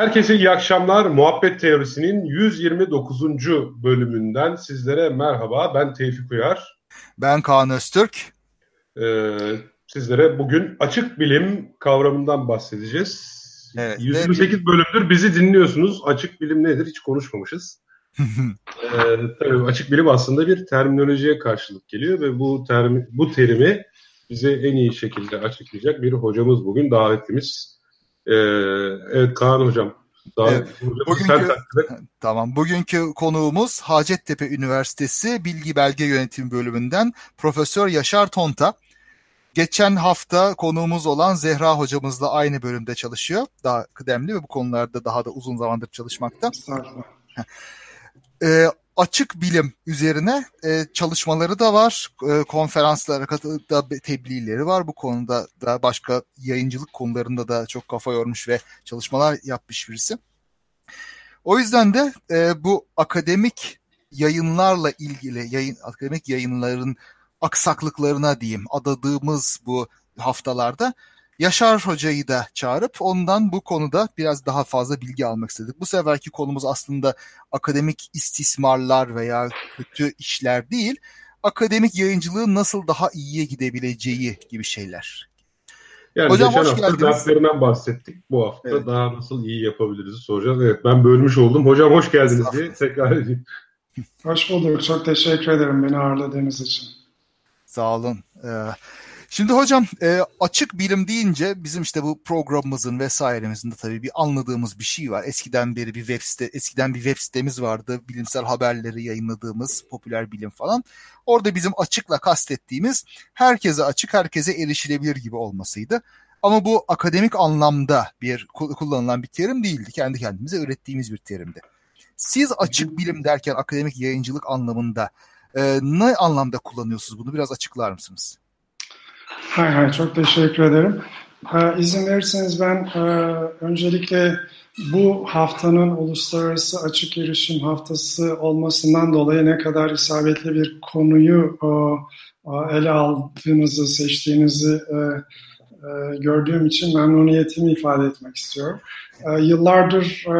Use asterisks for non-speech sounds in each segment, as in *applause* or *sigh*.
Herkese iyi akşamlar. Muhabbet Teorisi'nin 129. bölümünden sizlere merhaba. Ben Tevfik Uyar. Ben Kaan Öztürk. Ee, sizlere bugün açık bilim kavramından bahsedeceğiz. Evet, 128 ve... bölümdür bizi dinliyorsunuz. Açık bilim nedir hiç konuşmamışız. *laughs* ee, tabii açık bilim aslında bir terminolojiye karşılık geliyor ve bu termi, bu terimi bize en iyi şekilde açıklayacak bir hocamız bugün davetlimiz. Ee, evet Kaan Hocam. Evet, bugünkü, tamam. Bugünkü konuğumuz Hacettepe Üniversitesi Bilgi Belge Yönetimi Bölümünden Profesör Yaşar Tonta. Geçen hafta konuğumuz olan Zehra hocamızla aynı bölümde çalışıyor. Daha kıdemli ve bu konularda daha da uzun zamandır çalışmakta. Ee, açık bilim üzerine e, çalışmaları da var. E, konferanslara da tebliğleri var. Bu konuda da başka yayıncılık konularında da çok kafa yormuş ve çalışmalar yapmış birisi. O yüzden de e, bu akademik yayınlarla ilgili yayın akademik yayınların aksaklıklarına diyeyim adadığımız bu haftalarda Yaşar Hoca'yı da çağırıp ondan bu konuda biraz daha fazla bilgi almak istedik. Bu seferki konumuz aslında akademik istismarlar veya kötü işler değil, akademik yayıncılığın nasıl daha iyiye gidebileceği gibi şeyler. Yani Hocam geçen hoş hafta derslerinden bahsettik. Bu hafta evet. daha nasıl iyi yapabiliriz soracağız. Evet ben bölmüş oldum. Hocam hoş geldiniz diye tekrar edeyim. Hoş bulduk. Çok teşekkür ederim beni ağırladığınız için. Sağ olun. Ee, Şimdi hocam e, açık bilim deyince bizim işte bu programımızın vesairemizin de tabii bir anladığımız bir şey var. Eskiden beri bir web site, eskiden bir web sitemiz vardı. Bilimsel haberleri yayınladığımız popüler bilim falan. Orada bizim açıkla kastettiğimiz herkese açık, herkese erişilebilir gibi olmasıydı. Ama bu akademik anlamda bir kullanılan bir terim değildi. Kendi kendimize ürettiğimiz bir terimdi. Siz açık bilim derken akademik yayıncılık anlamında e, ne anlamda kullanıyorsunuz bunu? Biraz açıklar mısınız? Hay hay çok teşekkür ederim. Ee, izin verirseniz ben e, öncelikle bu haftanın Uluslararası Açık Erişim Haftası olmasından dolayı ne kadar isabetli bir konuyu e, ele aldığınızı, seçtiğinizi e, e, gördüğüm için memnuniyetimi ifade etmek istiyorum. E, yıllardır e,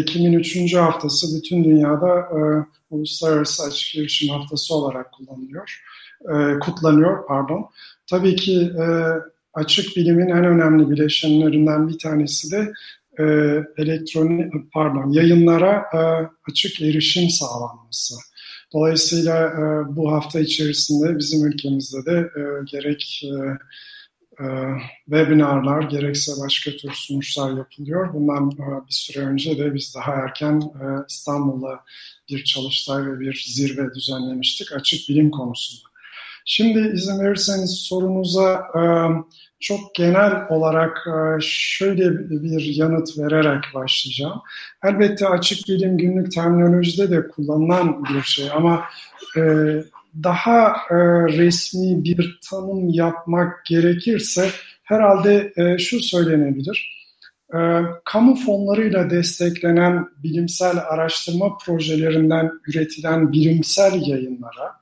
Ekim'in üçüncü haftası bütün dünyada e, Uluslararası Açık Erişim Haftası olarak kullanılıyor, e, kutlanıyor. Pardon. Tabii ki e, açık bilimin en önemli bileşenlerinden bir tanesi de e, elektronik pardon yayınlara e, açık erişim sağlanması. Dolayısıyla e, bu hafta içerisinde bizim ülkemizde de e, gerek e, e, webinarlar gerekse başka tür sunuşlar yapılıyor. Bundan e, bir süre önce de biz daha erken e, İstanbul'da bir çalıştay ve bir zirve düzenlemiştik açık bilim konusunda. Şimdi izin verirseniz sorunuza e, çok genel olarak e, şöyle bir yanıt vererek başlayacağım. Elbette açık bilim günlük terminolojide de kullanılan bir şey ama e, daha resmi bir tanım yapmak gerekirse herhalde şu söylenebilir. Kamu fonlarıyla desteklenen bilimsel araştırma projelerinden üretilen bilimsel yayınlara,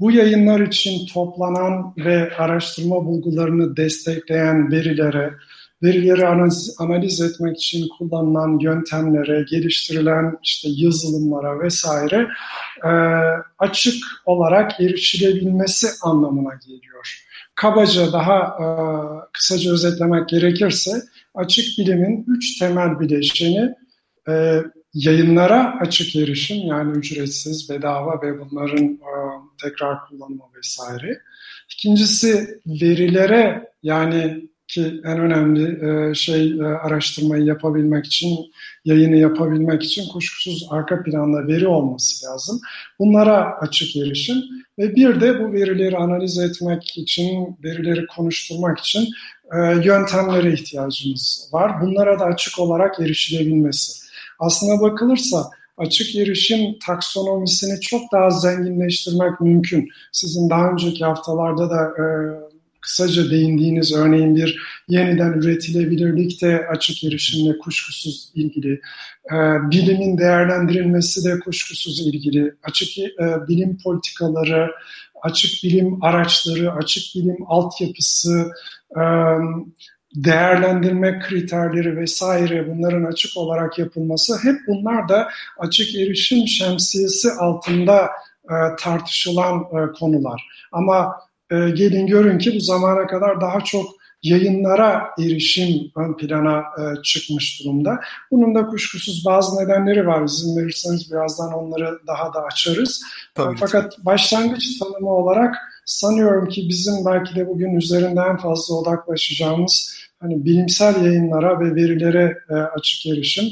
bu yayınlar için toplanan ve araştırma bulgularını destekleyen verilere, verileri analiz, analiz etmek için kullanılan yöntemlere, geliştirilen işte yazılımlara vesaire e, açık olarak erişilebilmesi anlamına geliyor. Kabaca daha e, kısaca özetlemek gerekirse açık bilimin üç temel bileşeni e, yayınlara açık erişim yani ücretsiz, bedava ve bunların e, tekrar kullanımı vesaire. İkincisi verilere yani ki en önemli e, şey e, araştırmayı yapabilmek için, yayını yapabilmek için kuşkusuz arka planda veri olması lazım. Bunlara açık erişim ve bir de bu verileri analiz etmek için, verileri konuşturmak için yöntemlere ihtiyacımız var. Bunlara da açık olarak erişilebilmesi. Aslına bakılırsa açık erişim taksonomisini çok daha zenginleştirmek mümkün. Sizin daha önceki haftalarda da e, kısaca değindiğiniz örneğin bir yeniden üretilebilirlik de açık erişimle kuşkusuz ilgili. E, bilimin değerlendirilmesi de kuşkusuz ilgili. Açık e, bilim politikaları, açık bilim araçları, açık bilim altyapısı, e, değerlendirme kriterleri vesaire bunların açık olarak yapılması hep bunlar da açık erişim şemsiyesi altında e, tartışılan e, konular. Ama e, gelin görün ki bu zamana kadar daha çok yayınlara erişim ön plana e, çıkmış durumda. Bunun da kuşkusuz bazı nedenleri var. İzin verirseniz birazdan onları daha da açarız. Tabii Fakat ki. başlangıç tanımı olarak sanıyorum ki bizim belki de bugün üzerinde en fazla odaklaşacağımız hani bilimsel yayınlara ve verilere e, açık erişim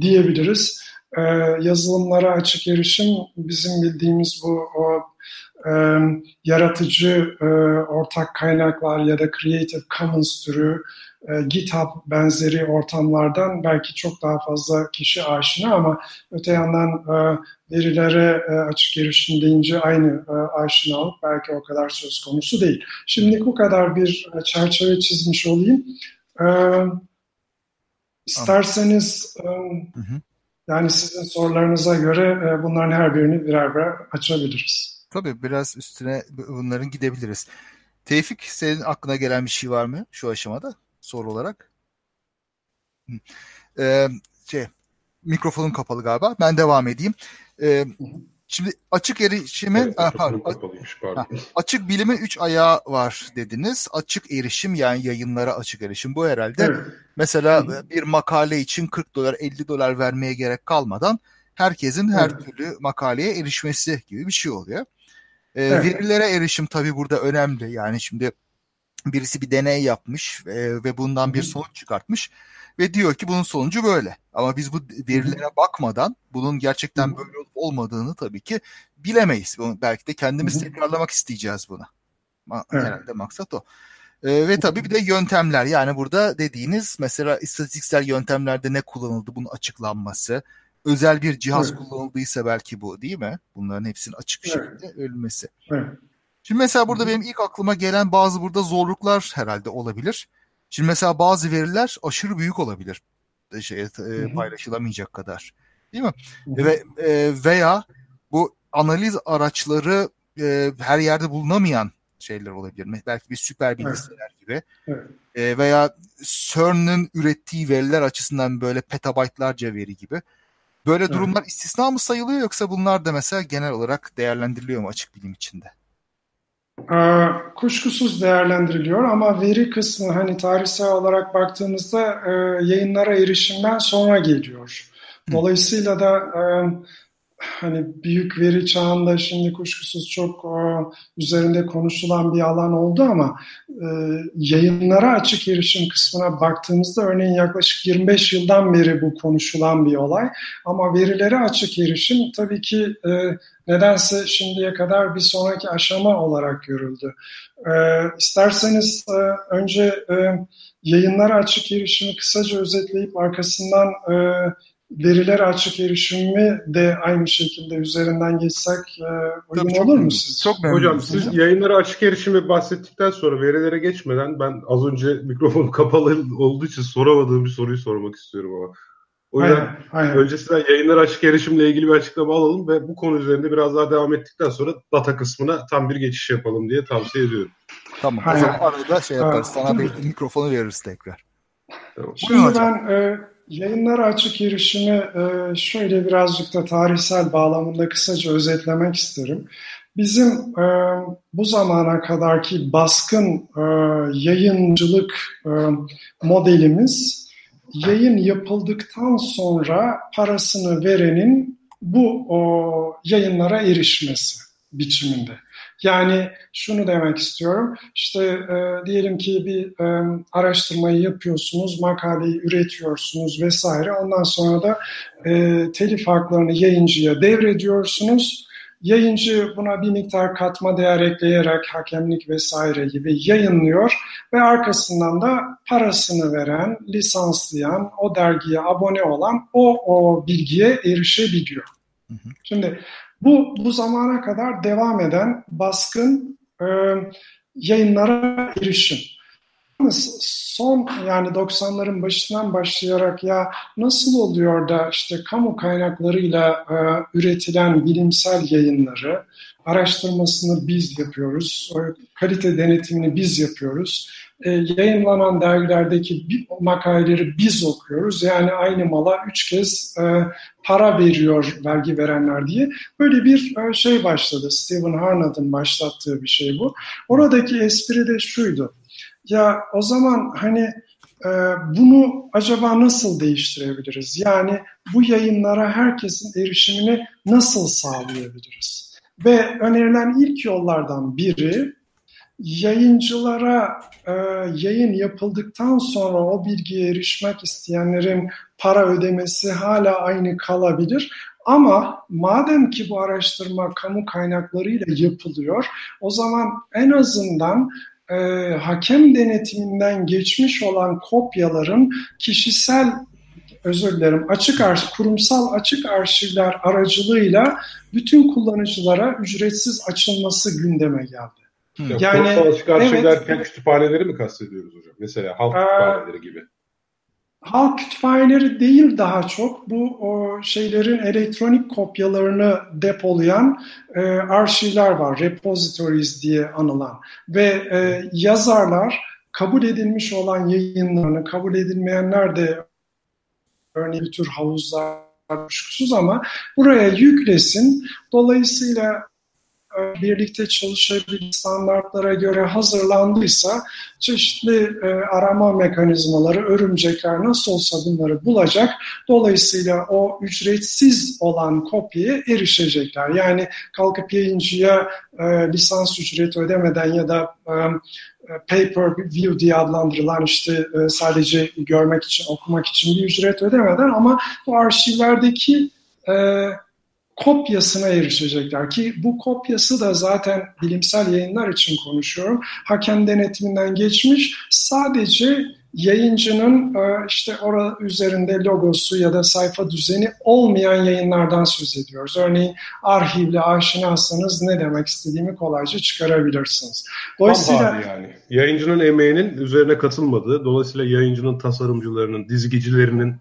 diyebiliriz. E, yazılımlara açık erişim bizim bildiğimiz bu o e, yaratıcı e, ortak kaynaklar ya da Creative Commons türü e, GitHub benzeri ortamlardan belki çok daha fazla kişi aşina ama öte yandan e, verilere e, açık erişim deyince aynı e, aşinalık belki o kadar söz konusu değil. Şimdi bu kadar bir e, çerçeve çizmiş olayım. E, isterseniz e, yani sizin sorularınıza göre e, bunların her birini birer birer açabiliriz. Tabii biraz üstüne bunların gidebiliriz. Tevfik senin aklına gelen bir şey var mı şu aşamada soru olarak? Ee, şey, mikrofonum kapalı galiba. Ben devam edeyim. Ee, şimdi açık erişimi evet, ha, pardon, pardon. açık bilimin üç ayağı var dediniz. Açık erişim yani yayınlara açık erişim. Bu herhalde evet. mesela bir makale için 40 dolar 50 dolar vermeye gerek kalmadan herkesin her evet. türlü makaleye erişmesi gibi bir şey oluyor. E, evet. Verilere erişim tabii burada önemli. Yani şimdi birisi bir deney yapmış e, ve bundan bir sonuç çıkartmış ve diyor ki bunun sonucu böyle. Ama biz bu verilere bakmadan bunun gerçekten böyle olmadığını tabii ki bilemeyiz. Belki de kendimiz tekrarlamak isteyeceğiz bunu. Evet. Herhalde maksat o. E, ve tabii bir de yöntemler yani burada dediğiniz mesela istatistiksel yöntemlerde ne kullanıldı bunun açıklanması, özel bir cihaz evet. kullanıldıysa belki bu değil mi? Bunların hepsinin açık bir şekilde evet. ölmesi. Evet. Şimdi mesela burada benim ilk aklıma gelen bazı burada zorluklar herhalde olabilir. Şimdi mesela bazı veriler aşırı büyük olabilir. Şey, e, paylaşılamayacak kadar. Değil mi? Hı-hı. Ve e, veya bu analiz araçları e, her yerde bulunamayan şeyler olabilir. Belki bir süper bilgisayar evet. gibi. Evet. E, veya CERN'ün ürettiği veriler açısından böyle petabaytlarca veri gibi. Böyle durumlar evet. istisna mı sayılıyor yoksa bunlar da mesela genel olarak değerlendiriliyor mu açık bilim içinde? Ee, kuşkusuz değerlendiriliyor ama veri kısmı hani tarihsel olarak baktığımızda e, yayınlara erişimden sonra geliyor. Dolayısıyla da e, hani büyük veri çağında şimdi kuşkusuz çok o, üzerinde konuşulan bir alan oldu ama e, yayınlara açık erişim kısmına baktığımızda örneğin yaklaşık 25 yıldan beri bu konuşulan bir olay. Ama verilere açık erişim tabii ki e, nedense şimdiye kadar bir sonraki aşama olarak görüldü. E, isterseniz e, önce e, yayınlara açık erişimi kısaca özetleyip arkasından e, veriler açık erişimi de aynı şekilde üzerinden geçsek e, uygun Tabii olur mu siz? Çok memnunum. Hocam siz hocam. yayınlara açık erişimi bahsettikten sonra verilere geçmeden ben az önce *laughs* mikrofon kapalı olduğu için soramadığım bir soruyu sormak istiyorum ama. O yüzden aynen, aynen. öncesinden yayınlara açık erişimle ilgili bir açıklama alalım ve bu konu üzerinde biraz daha devam ettikten sonra data kısmına tam bir geçiş yapalım diye tavsiye ediyorum. Tamam. Aynen. O zaman arada şey yaparız. Sana bir mikrofonu veririz tekrar. Tamam. Şimdi ben e, Yayınlara açık erişimi e, şöyle birazcık da tarihsel bağlamında kısaca özetlemek isterim. Bizim e, bu zamana kadarki baskın e, yayıncılık modelimiz yayın yapıldıktan sonra parasını verenin bu yayınlara erişmesi biçiminde. Yani şunu demek istiyorum. İşte e, diyelim ki bir e, araştırmayı yapıyorsunuz, makaleyi üretiyorsunuz vesaire. Ondan sonra da e, telif haklarını yayıncıya devrediyorsunuz. Yayıncı buna bir miktar katma değer ekleyerek hakemlik vesaire gibi yayınlıyor ve arkasından da parasını veren, lisanslayan, o dergiye abone olan o, o bilgiye erişebiliyor. Şimdi bu, bu zamana kadar devam eden baskın e, yayınlara erişim. Son yani 90'ların başından başlayarak ya nasıl oluyor da işte kamu kaynaklarıyla e, üretilen bilimsel yayınları araştırmasını biz yapıyoruz, kalite denetimini biz yapıyoruz. E, yayınlanan dergilerdeki makaleleri biz okuyoruz. Yani aynı mala üç kez e, para veriyor vergi verenler diye. Böyle bir e, şey başladı. Stephen Harnad'ın başlattığı bir şey bu. Oradaki espri de şuydu. Ya o zaman hani e, bunu acaba nasıl değiştirebiliriz? Yani bu yayınlara herkesin erişimini nasıl sağlayabiliriz? Ve önerilen ilk yollardan biri yayıncılara e, yayın yapıldıktan sonra o bilgiye erişmek isteyenlerin para ödemesi hala aynı kalabilir. Ama madem ki bu araştırma kamu kaynaklarıyla yapılıyor, o zaman en azından e, hakem denetiminden geçmiş olan kopyaların kişisel özür dilerim açık arş, kurumsal açık arşivler aracılığıyla bütün kullanıcılara ücretsiz açılması gündeme geldi. Ya, yani kurumsal açık arşiv evet, kütüphaneleri mi kastediyoruz hocam? Mesela halk kütüphaneleri gibi. Halk kütüphaneleri değil daha çok. Bu o şeylerin elektronik kopyalarını depolayan e, arşivler var, repositories diye anılan. Ve e, yazarlar kabul edilmiş olan yayınlarını, kabul edilmeyenler de örneğin bir tür havuzlar kuşkusuz ama buraya yüklesin. Dolayısıyla birlikte çalışabilir standartlara göre hazırlandıysa çeşitli e, arama mekanizmaları, örümcekler nasıl olsa bunları bulacak. Dolayısıyla o ücretsiz olan kopyaya erişecekler. Yani kalkıp yayıncıya e, lisans ücreti ödemeden ya da e, paper view diye adlandırılan işte e, sadece görmek için, okumak için bir ücret ödemeden ama bu arşivlerdeki e, kopyasına erişecekler ki bu kopyası da zaten bilimsel yayınlar için konuşuyorum. Hakem denetiminden geçmiş sadece yayıncının e, işte orada üzerinde logosu ya da sayfa düzeni olmayan yayınlardan söz ediyoruz. Örneğin arşivle aşinaysanız ne demek istediğimi kolayca çıkarabilirsiniz. Dolayısıyla yani yayıncının emeğinin üzerine katılmadığı, dolayısıyla yayıncının tasarımcılarının, dizgicilerinin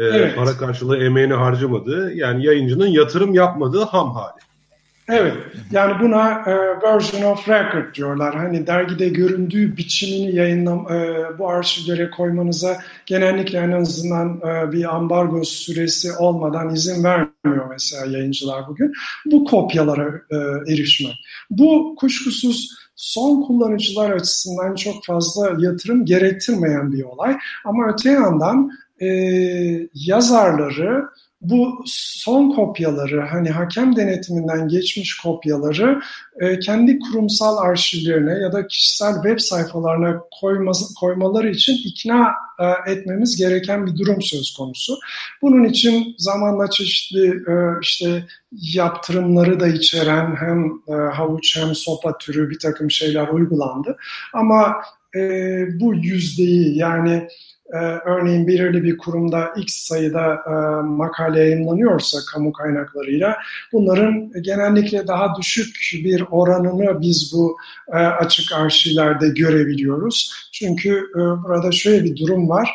e, evet. para karşılığı emeğini harcamadığı, yani yayıncının yatırım yapmadığı ham hali. Evet, yani buna e, version of record diyorlar. Hani dergide göründüğü biçimini yayınlam e, bu arşivlere koymanıza genellikle en azından e, bir ambargo süresi olmadan izin vermiyor mesela yayıncılar bugün. Bu kopyalara e, erişmek. Bu kuşkusuz son kullanıcılar açısından çok fazla yatırım gerektirmeyen bir olay. Ama öte yandan e, yazarları bu son kopyaları hani hakem denetiminden geçmiş kopyaları e, kendi kurumsal arşivlerine ya da kişisel web sayfalarına koyması, koymaları için ikna e, etmemiz gereken bir durum söz konusu. Bunun için zamanla çeşitli e, işte yaptırımları da içeren hem e, havuç hem sopa türü bir takım şeyler uygulandı. Ama e, bu yüzdeyi yani e, örneğin belirli bir kurumda X sayıda e, makale yayınlanıyorsa kamu kaynaklarıyla bunların genellikle daha düşük bir oranını biz bu e, açık arşivlerde görebiliyoruz. Çünkü e, burada şöyle bir durum var.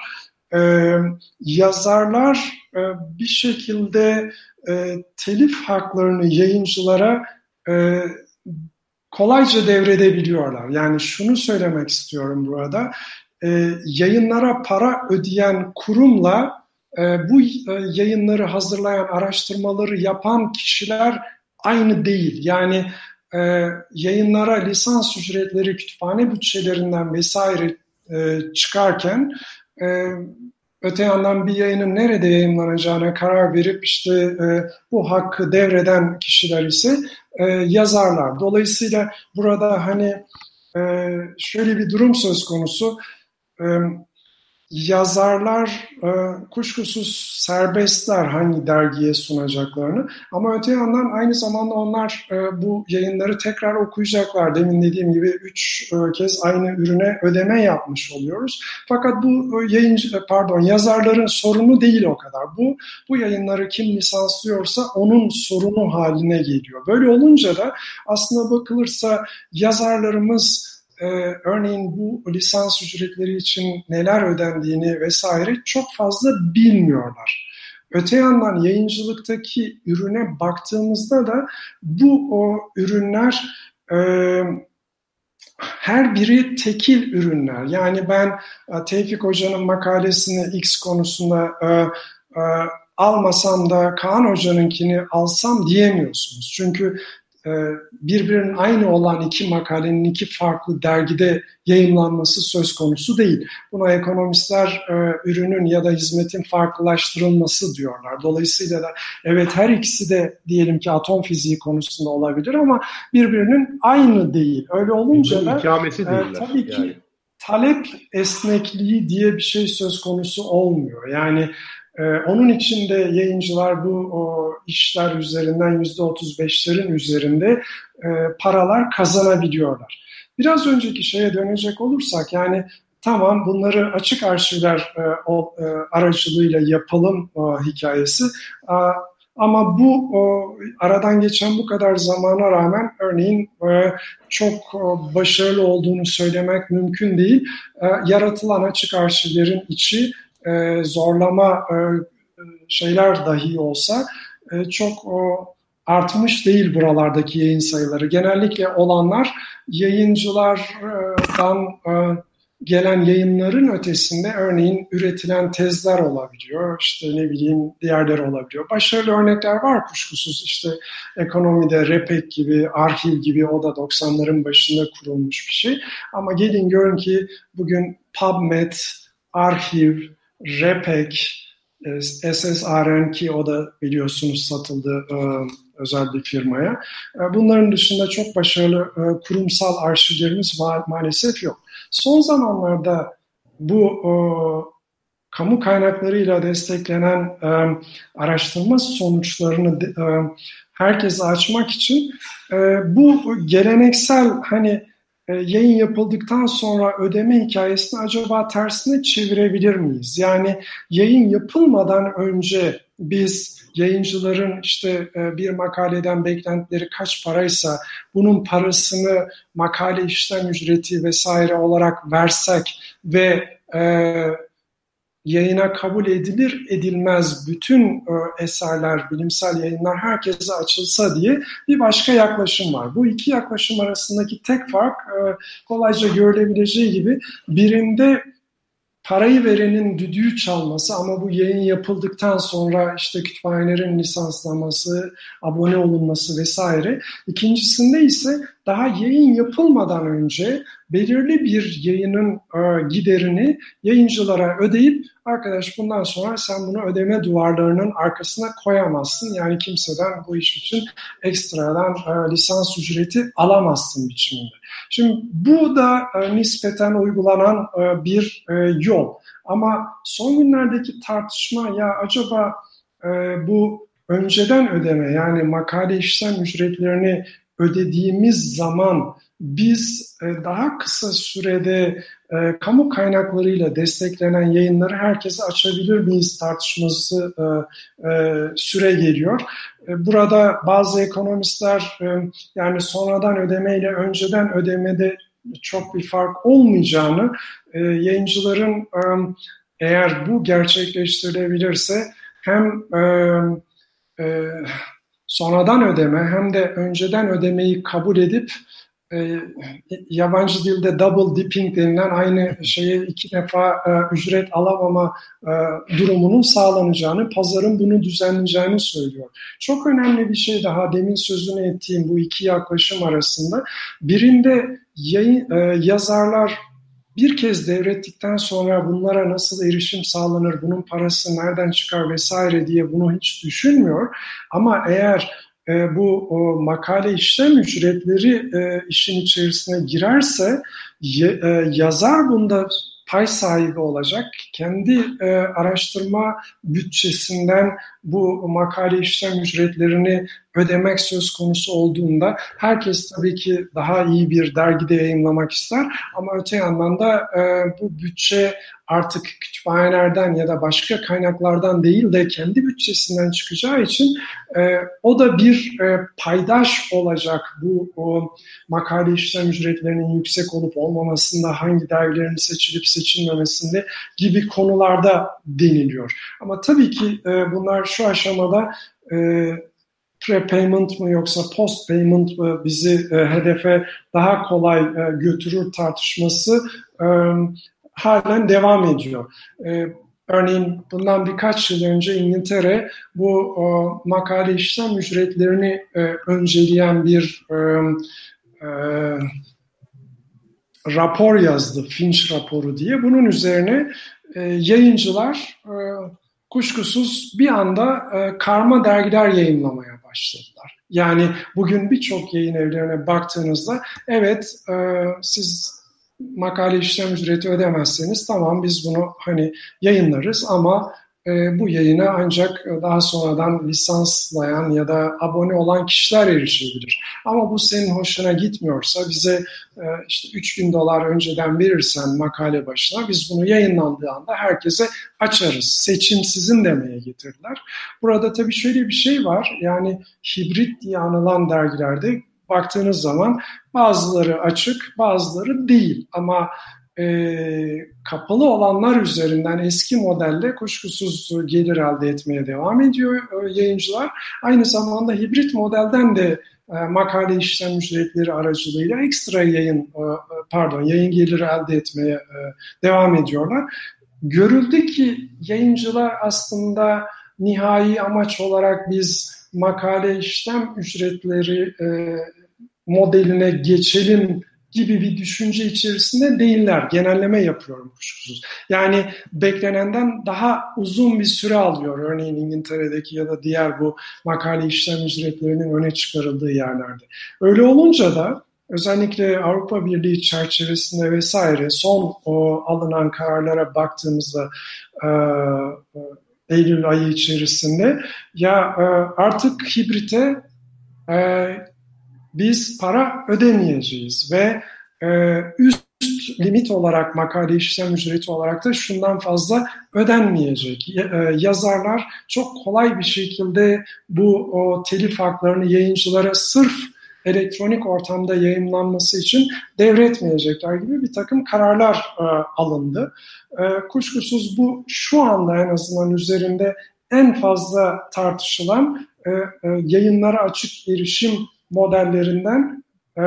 E, yazarlar e, bir şekilde e, telif haklarını yayıncılara e, kolayca devredebiliyorlar. Yani şunu söylemek istiyorum burada e, yayınlara para ödeyen kurumla e, bu e, yayınları hazırlayan, araştırmaları yapan kişiler aynı değil. Yani e, yayınlara lisans ücretleri, kütüphane bütçelerinden vesaire e, çıkarken e, öte yandan bir yayının nerede yayınlanacağına karar verip işte e, bu hakkı devreden kişiler ise e, yazarlar. Dolayısıyla burada hani e, şöyle bir durum söz konusu yazarlar e, kuşkusuz serbestler hangi dergiye sunacaklarını ama öte yandan aynı zamanda onlar e, bu yayınları tekrar okuyacaklar. Demin dediğim gibi üç e, kez aynı ürüne ödeme yapmış oluyoruz. Fakat bu yayıncı pardon yazarların sorunu değil o kadar. Bu bu yayınları kim lisanslıyorsa onun sorunu haline geliyor. Böyle olunca da aslında bakılırsa yazarlarımız e, örneğin bu lisans ücretleri için neler ödendiğini vesaire çok fazla bilmiyorlar. Öte yandan yayıncılıktaki ürüne baktığımızda da bu o ürünler e, her biri tekil ürünler. Yani ben e, Tevfik Hoca'nın makalesini X konusunda e, e, almasam da Kaan Hoca'nınkini alsam diyemiyorsunuz. Çünkü birbirinin aynı olan iki makalenin iki farklı dergide yayınlanması söz konusu değil. Buna ekonomistler e, ürünün ya da hizmetin farklılaştırılması diyorlar. Dolayısıyla da evet her ikisi de diyelim ki atom fiziği konusunda olabilir ama birbirinin aynı değil. Öyle olunca da e, tabii ki yani. talep esnekliği diye bir şey söz konusu olmuyor. Yani ee, onun için de yayıncılar bu o, işler üzerinden yüzde otuz beşlerin üzerinde e, paralar kazanabiliyorlar. Biraz önceki şeye dönecek olursak yani tamam bunları açık arşivler e, o, e, aracılığıyla yapalım o, hikayesi. A, ama bu o, aradan geçen bu kadar zamana rağmen örneğin e, çok o, başarılı olduğunu söylemek mümkün değil. E, yaratılan açık arşivlerin içi e, zorlama e, şeyler dahi olsa e, çok artmış değil buralardaki yayın sayıları. Genellikle olanlar yayıncılardan gelen yayınların ötesinde örneğin üretilen tezler olabiliyor. İşte ne bileyim diğerleri olabiliyor. Başarılı örnekler var kuşkusuz. İşte ekonomide REPEK gibi, Arhiv gibi o da 90'ların başında kurulmuş bir şey. Ama gelin görün ki bugün PubMed, Arhiv, Repek, e, SSRN ki o da biliyorsunuz satıldı e, özel bir firmaya. E, bunların dışında çok başarılı kurumsal arşivlerimiz maalesef yok. Son zamanlarda bu kamu kaynaklarıyla desteklenen araştırma sonuçlarını herkese açmak için bu geleneksel hani e, yayın yapıldıktan sonra ödeme hikayesini acaba tersine çevirebilir miyiz? Yani yayın yapılmadan önce biz yayıncıların işte e, bir makaleden beklentileri kaç paraysa bunun parasını makale işlem ücreti vesaire olarak versek ve e, yayına kabul edilir edilmez bütün e, eserler, bilimsel yayınlar herkese açılsa diye bir başka yaklaşım var. Bu iki yaklaşım arasındaki tek fark e, kolayca görülebileceği gibi birinde parayı verenin düdüğü çalması ama bu yayın yapıldıktan sonra işte kütüphanelerin lisanslaması, abone olunması vesaire. İkincisinde ise daha yayın yapılmadan önce belirli bir yayının e, giderini yayıncılara ödeyip arkadaş bundan sonra sen bunu ödeme duvarlarının arkasına koyamazsın. Yani kimseden bu iş için ekstradan e, lisans ücreti alamazsın biçiminde. Şimdi bu da e, nispeten uygulanan e, bir e, yol. Ama son günlerdeki tartışma ya acaba bu önceden ödeme yani makale işlem ücretlerini ödediğimiz zaman biz e, daha kısa sürede e, kamu kaynaklarıyla desteklenen yayınları herkese açabilir miyiz tartışması e, süre geliyor. Burada bazı ekonomistler yani sonradan ödemeyle önceden ödemede çok bir fark olmayacağını, yayıncıların eğer bu gerçekleştirilebilirse hem sonradan ödeme hem de önceden ödemeyi kabul edip e, yabancı dilde double dipping denilen aynı şeye iki defa e, ücret alamama e, durumunun sağlanacağını, pazarın bunu düzenleyeceğini söylüyor. Çok önemli bir şey daha demin sözünü ettiğim bu iki yaklaşım arasında birinde yayın, e, yazarlar bir kez devrettikten sonra bunlara nasıl erişim sağlanır, bunun parası nereden çıkar vesaire diye bunu hiç düşünmüyor. Ama eğer e, bu o, makale işlem ücretleri e, işin içerisine girerse ye, e, yazar bunda pay sahibi olacak. Kendi e, araştırma bütçesinden bu makale işlem ücretlerini ödemek söz konusu olduğunda herkes tabii ki daha iyi bir dergide yayınlamak ister ama öte yandan da e, bu bütçe artık kütüphanelerden ya da başka kaynaklardan değil de kendi bütçesinden çıkacağı için e, o da bir e, paydaş olacak bu o makale işlem ücretlerinin yüksek olup olmamasında, hangi dergilerin seçilip seçilmemesinde gibi konularda deniliyor. Ama tabii ki e, bunlar şu aşamada e, prepayment mı yoksa post payment mı bizi e, hedefe daha kolay e, götürür tartışması e, halen devam ediyor. E, örneğin bundan birkaç yıl önce İngiltere bu e, makale işlem ücretlerini e, önceleyen bir e, e, rapor yazdı, Finch raporu diye. Bunun üzerine e, yayıncılar e, kuşkusuz bir anda e, karma dergiler yayınlamaya başladılar. Yani bugün birçok yayın evlerine baktığınızda evet e, siz makale işlem ücreti ödemezseniz tamam biz bunu hani yayınlarız ama e, bu yayına ancak daha sonradan lisanslayan ya da abone olan kişiler erişebilir. Ama bu senin hoşuna gitmiyorsa bize e, işte 3000 dolar önceden verirsen makale başına biz bunu yayınlandığı anda herkese açarız. Seçim sizin demeye getirdiler. Burada tabii şöyle bir şey var yani hibrit diye anılan dergilerde baktığınız zaman bazıları açık bazıları değil ama e, kapalı olanlar üzerinden eski modelle kuşkusuz gelir elde etmeye devam ediyor e, yayıncılar. Aynı zamanda hibrit modelden de e, makale işlem ücretleri aracılığıyla ekstra yayın e, pardon yayın geliri elde etmeye e, devam ediyorlar. Görüldü ki yayıncılar aslında nihai amaç olarak biz makale işlem ücretleri e, modeline geçelim gibi bir düşünce içerisinde değiller. Genelleme yapıyorum kuşkusuz. Yani beklenenden daha uzun bir süre alıyor. Örneğin İngiltere'deki ya da diğer bu makale işlem ücretlerinin öne çıkarıldığı yerlerde. Öyle olunca da özellikle Avrupa Birliği çerçevesinde vesaire son o, alınan kararlara baktığımızda e, Eylül ayı içerisinde ya e, artık hibrite e, biz para ödemeyeceğiz ve e, üst limit olarak makale işlem ücreti olarak da şundan fazla ödenmeyecek. E, yazarlar çok kolay bir şekilde bu o telif haklarını yayıncılara sırf elektronik ortamda yayınlanması için devretmeyecekler gibi bir takım kararlar e, alındı. E, kuşkusuz bu şu anda en azından üzerinde en fazla tartışılan e, e, yayınlara açık erişim modellerinden e,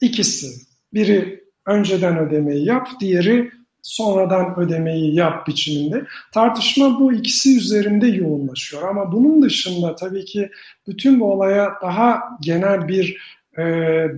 ikisi. Biri önceden ödemeyi yap, diğeri sonradan ödemeyi yap biçiminde. Tartışma bu ikisi üzerinde yoğunlaşıyor. Ama bunun dışında tabii ki bütün bu olaya daha genel bir e,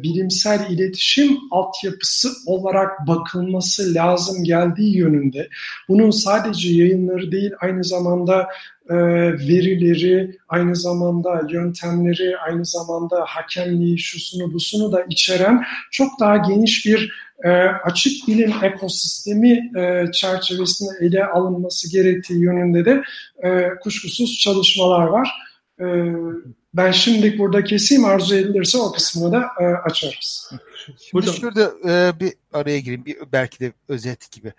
bilimsel iletişim altyapısı olarak bakılması lazım geldiği yönünde. Bunun sadece yayınları değil aynı zamanda e, verileri, aynı zamanda yöntemleri, aynı zamanda hakemliği, şusunu busunu da içeren çok daha geniş bir e, açık bilim ekosistemi e, çerçevesinde ele alınması gerektiği yönünde de e, kuşkusuz çalışmalar var. E, ben şimdi burada keseyim arzu edilirse o kısmını da e, açarız. Şimdi Burada... şurada e, bir araya gireyim bir belki de özet gibi.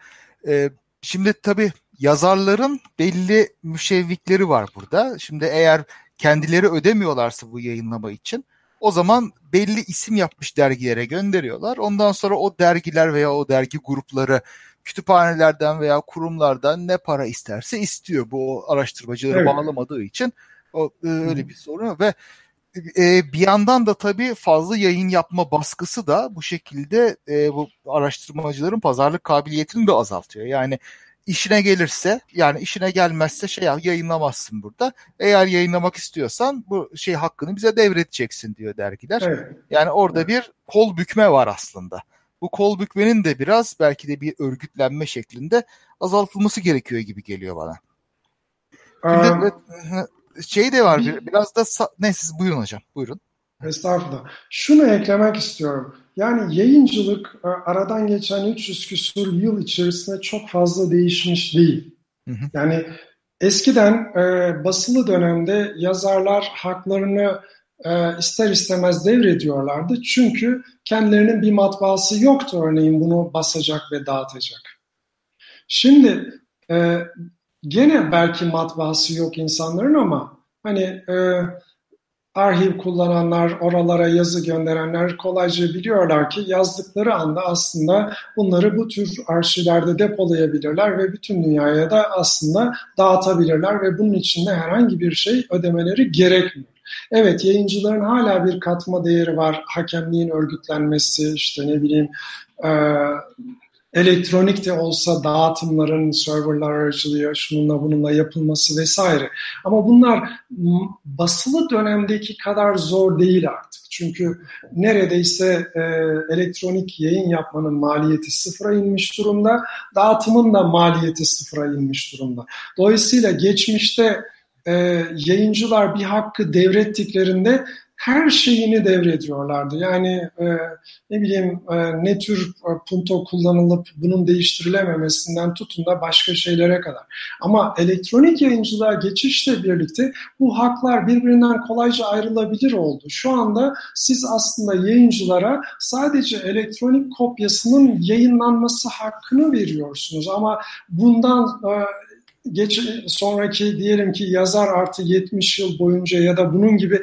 E, şimdi tabii yazarların belli müşevvikleri var burada. Şimdi eğer kendileri ödemiyorlarsa bu yayınlama için o zaman belli isim yapmış dergilere gönderiyorlar. Ondan sonra o dergiler veya o dergi grupları kütüphanelerden veya kurumlardan ne para isterse istiyor. Bu araştırmacıları evet. bağlamadığı için o e, öyle bir sorun ve e, bir yandan da tabii fazla yayın yapma baskısı da bu şekilde e, bu araştırmacıların pazarlık kabiliyetini de azaltıyor. Yani işine gelirse yani işine gelmezse şey yayınlamazsın burada. Eğer yayınlamak istiyorsan bu şey hakkını bize devredeceksin diyor dergiler. Evet. Yani orada evet. bir kol bükme var aslında. Bu kol bükmenin de biraz belki de bir örgütlenme şeklinde azaltılması gerekiyor gibi geliyor bana. Şimdi, şey de var bir, biraz da ne siz buyurun hocam buyurun. Estağfurullah. Şunu eklemek istiyorum. Yani yayıncılık e, aradan geçen 300 küsur yıl içerisinde çok fazla değişmiş değil. Hı hı. Yani eskiden e, basılı dönemde yazarlar haklarını e, ister istemez devrediyorlardı. Çünkü kendilerinin bir matbaası yoktu örneğin bunu basacak ve dağıtacak. Şimdi e, gene belki matbaası yok insanların ama hani e, arhiv kullananlar, oralara yazı gönderenler kolayca biliyorlar ki yazdıkları anda aslında bunları bu tür arşivlerde depolayabilirler ve bütün dünyaya da aslında dağıtabilirler ve bunun için de herhangi bir şey ödemeleri gerekmiyor. Evet yayıncıların hala bir katma değeri var. Hakemliğin örgütlenmesi, işte ne bileyim e, elektronik de olsa dağıtımların serverlar aracılığıyla şununla bununla yapılması vesaire. Ama bunlar basılı dönemdeki kadar zor değil artık. Çünkü neredeyse e, elektronik yayın yapmanın maliyeti sıfıra inmiş durumda. Dağıtımın da maliyeti sıfıra inmiş durumda. Dolayısıyla geçmişte e, yayıncılar bir hakkı devrettiklerinde her şeyini devrediyorlardı. Yani e, ne bileyim e, ne tür e, punto kullanılıp bunun değiştirilememesinden tutun da başka şeylere kadar. Ama elektronik yayıncılığa geçişle birlikte bu haklar birbirinden kolayca ayrılabilir oldu. Şu anda siz aslında yayıncılara sadece elektronik kopyasının yayınlanması hakkını veriyorsunuz. Ama bundan e, geç sonraki diyelim ki yazar artı 70 yıl boyunca ya da bunun gibi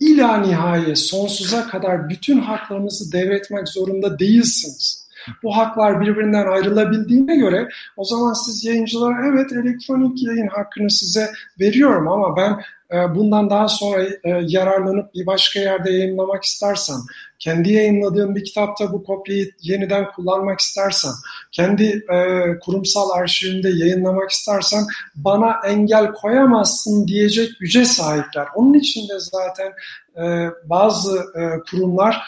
ila nihaye sonsuza kadar bütün haklarınızı devretmek zorunda değilsiniz. Bu haklar birbirinden ayrılabildiğine göre o zaman siz yayıncılara evet elektronik yayın hakkını size veriyorum ama ben e, bundan daha sonra e, yararlanıp bir başka yerde yayınlamak istersem, kendi yayınladığım bir kitapta bu kopyayı yeniden kullanmak istersem, kendi e, kurumsal arşivimde yayınlamak istersem bana engel koyamazsın diyecek güce sahipler. Onun için de zaten bazı kurumlar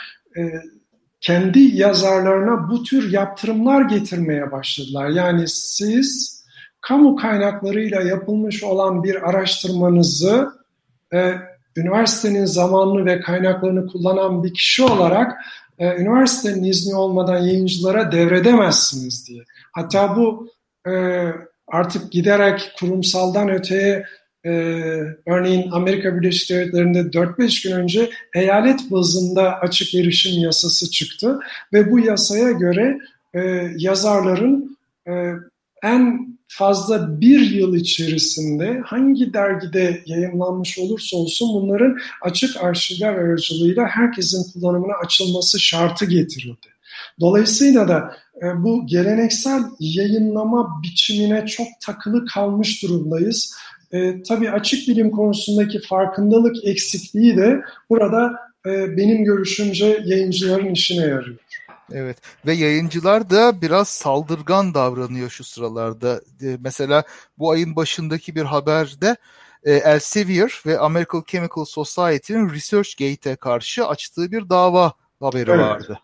kendi yazarlarına bu tür yaptırımlar getirmeye başladılar. Yani siz kamu kaynaklarıyla yapılmış olan bir araştırmanızı e, üniversitenin zamanını ve kaynaklarını kullanan bir kişi olarak e, üniversitenin izni olmadan yayıncılara devredemezsiniz diye. Hatta bu e, artık giderek kurumsaldan öteye e, örneğin Amerika Birleşik Devletleri'nde 4-5 gün önce eyalet bazında açık erişim yasası çıktı ve bu yasaya göre e, yazarların e, en fazla bir yıl içerisinde hangi dergide yayınlanmış olursa olsun bunların açık arşivler aracılığıyla herkesin kullanımına açılması şartı getiriyordu. Dolayısıyla da e, bu geleneksel yayınlama biçimine çok takılı kalmış durumdayız. E, tabii açık bilim konusundaki farkındalık eksikliği de burada e, benim görüşümce yayıncıların işine yarıyor. Evet ve yayıncılar da biraz saldırgan davranıyor şu sıralarda. E, mesela bu ayın başındaki bir haberde e, Elsevier ve American Chemical Society'nin ResearchGate'e karşı açtığı bir dava haberi evet. vardı.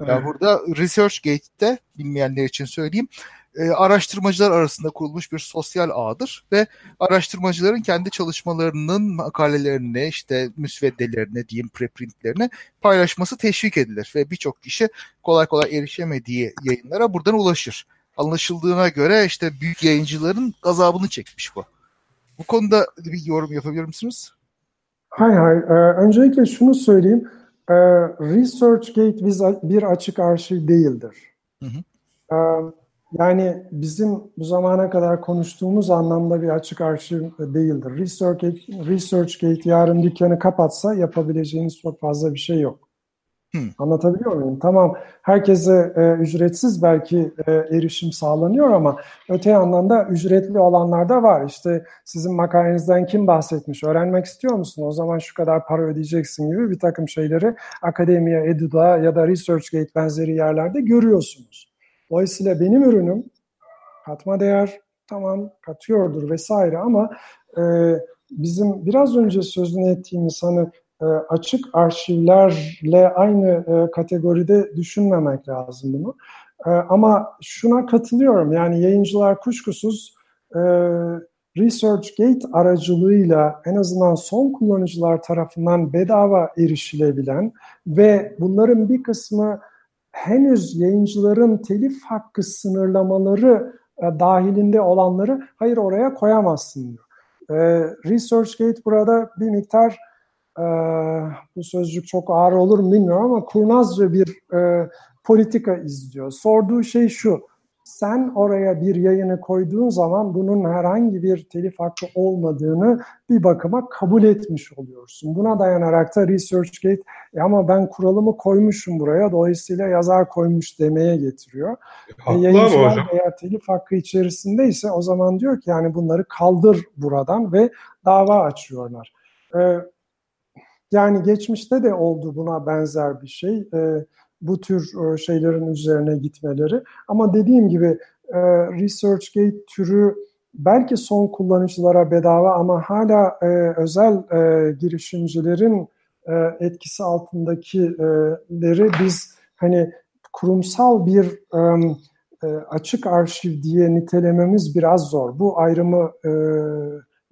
Evet. Yani burada ResearchGate'de bilmeyenler için söyleyeyim e, araştırmacılar arasında kurulmuş bir sosyal ağdır ve araştırmacıların kendi çalışmalarının makalelerini işte müsveddelerini diyeyim preprintlerini paylaşması teşvik edilir ve birçok kişi kolay kolay erişemediği yayınlara buradan ulaşır. Anlaşıldığına göre işte büyük yayıncıların gazabını çekmiş bu. Bu konuda bir yorum yapabilir misiniz? Hay hay. Ee, öncelikle şunu söyleyeyim. Ee, ResearchGate bir açık arşiv değildir. Hı hı. Ee, yani bizim bu zamana kadar konuştuğumuz anlamda bir açık arşiv değildir. ResearchGate, ResearchGate yarın dükkanı kapatsa yapabileceğiniz çok fazla bir şey yok. Hmm. Anlatabiliyor muyum? Tamam herkese e, ücretsiz belki e, erişim sağlanıyor ama öte yandan da ücretli olanlar da var. İşte sizin makalenizden kim bahsetmiş öğrenmek istiyor musun? O zaman şu kadar para ödeyeceksin gibi bir takım şeyleri Akademiya, Edu'da ya da ResearchGate benzeri yerlerde görüyorsunuz. Dolayısıyla benim ürünüm katma değer tamam katıyordur vesaire ama e, bizim biraz önce sözünü ettiğimiz hani e, açık arşivlerle aynı e, kategoride düşünmemek lazım bunu. E, ama şuna katılıyorum yani yayıncılar kuşkusuz e, ResearchGate aracılığıyla en azından son kullanıcılar tarafından bedava erişilebilen ve bunların bir kısmı henüz yayıncıların telif hakkı sınırlamaları e, dahilinde olanları hayır oraya koyamazsın diyor. E, ResearchGate burada bir miktar e, bu sözcük çok ağır olur mu bilmiyorum ama kurnazca bir e, politika izliyor. Sorduğu şey şu, sen oraya bir yayını koyduğun zaman bunun herhangi bir telif hakkı olmadığını bir bakıma kabul etmiş oluyorsun. Buna dayanarak da ResearchGate e ama ben kuralımı koymuşum buraya dolayısıyla yazar koymuş demeye getiriyor. Haklı e, yayıncılar hocam. eğer telif hakkı içerisindeyse o zaman diyor ki yani bunları kaldır buradan ve dava açıyorlar. Ee, yani geçmişte de oldu buna benzer bir şey. Ee, bu tür e, şeylerin üzerine gitmeleri. Ama dediğim gibi e, ResearchGate türü belki son kullanıcılara bedava ama hala e, özel girişimcilerin etkisi altındakileri biz hani kurumsal bir açık arşiv diye nitelememiz biraz zor. Bu ayrımı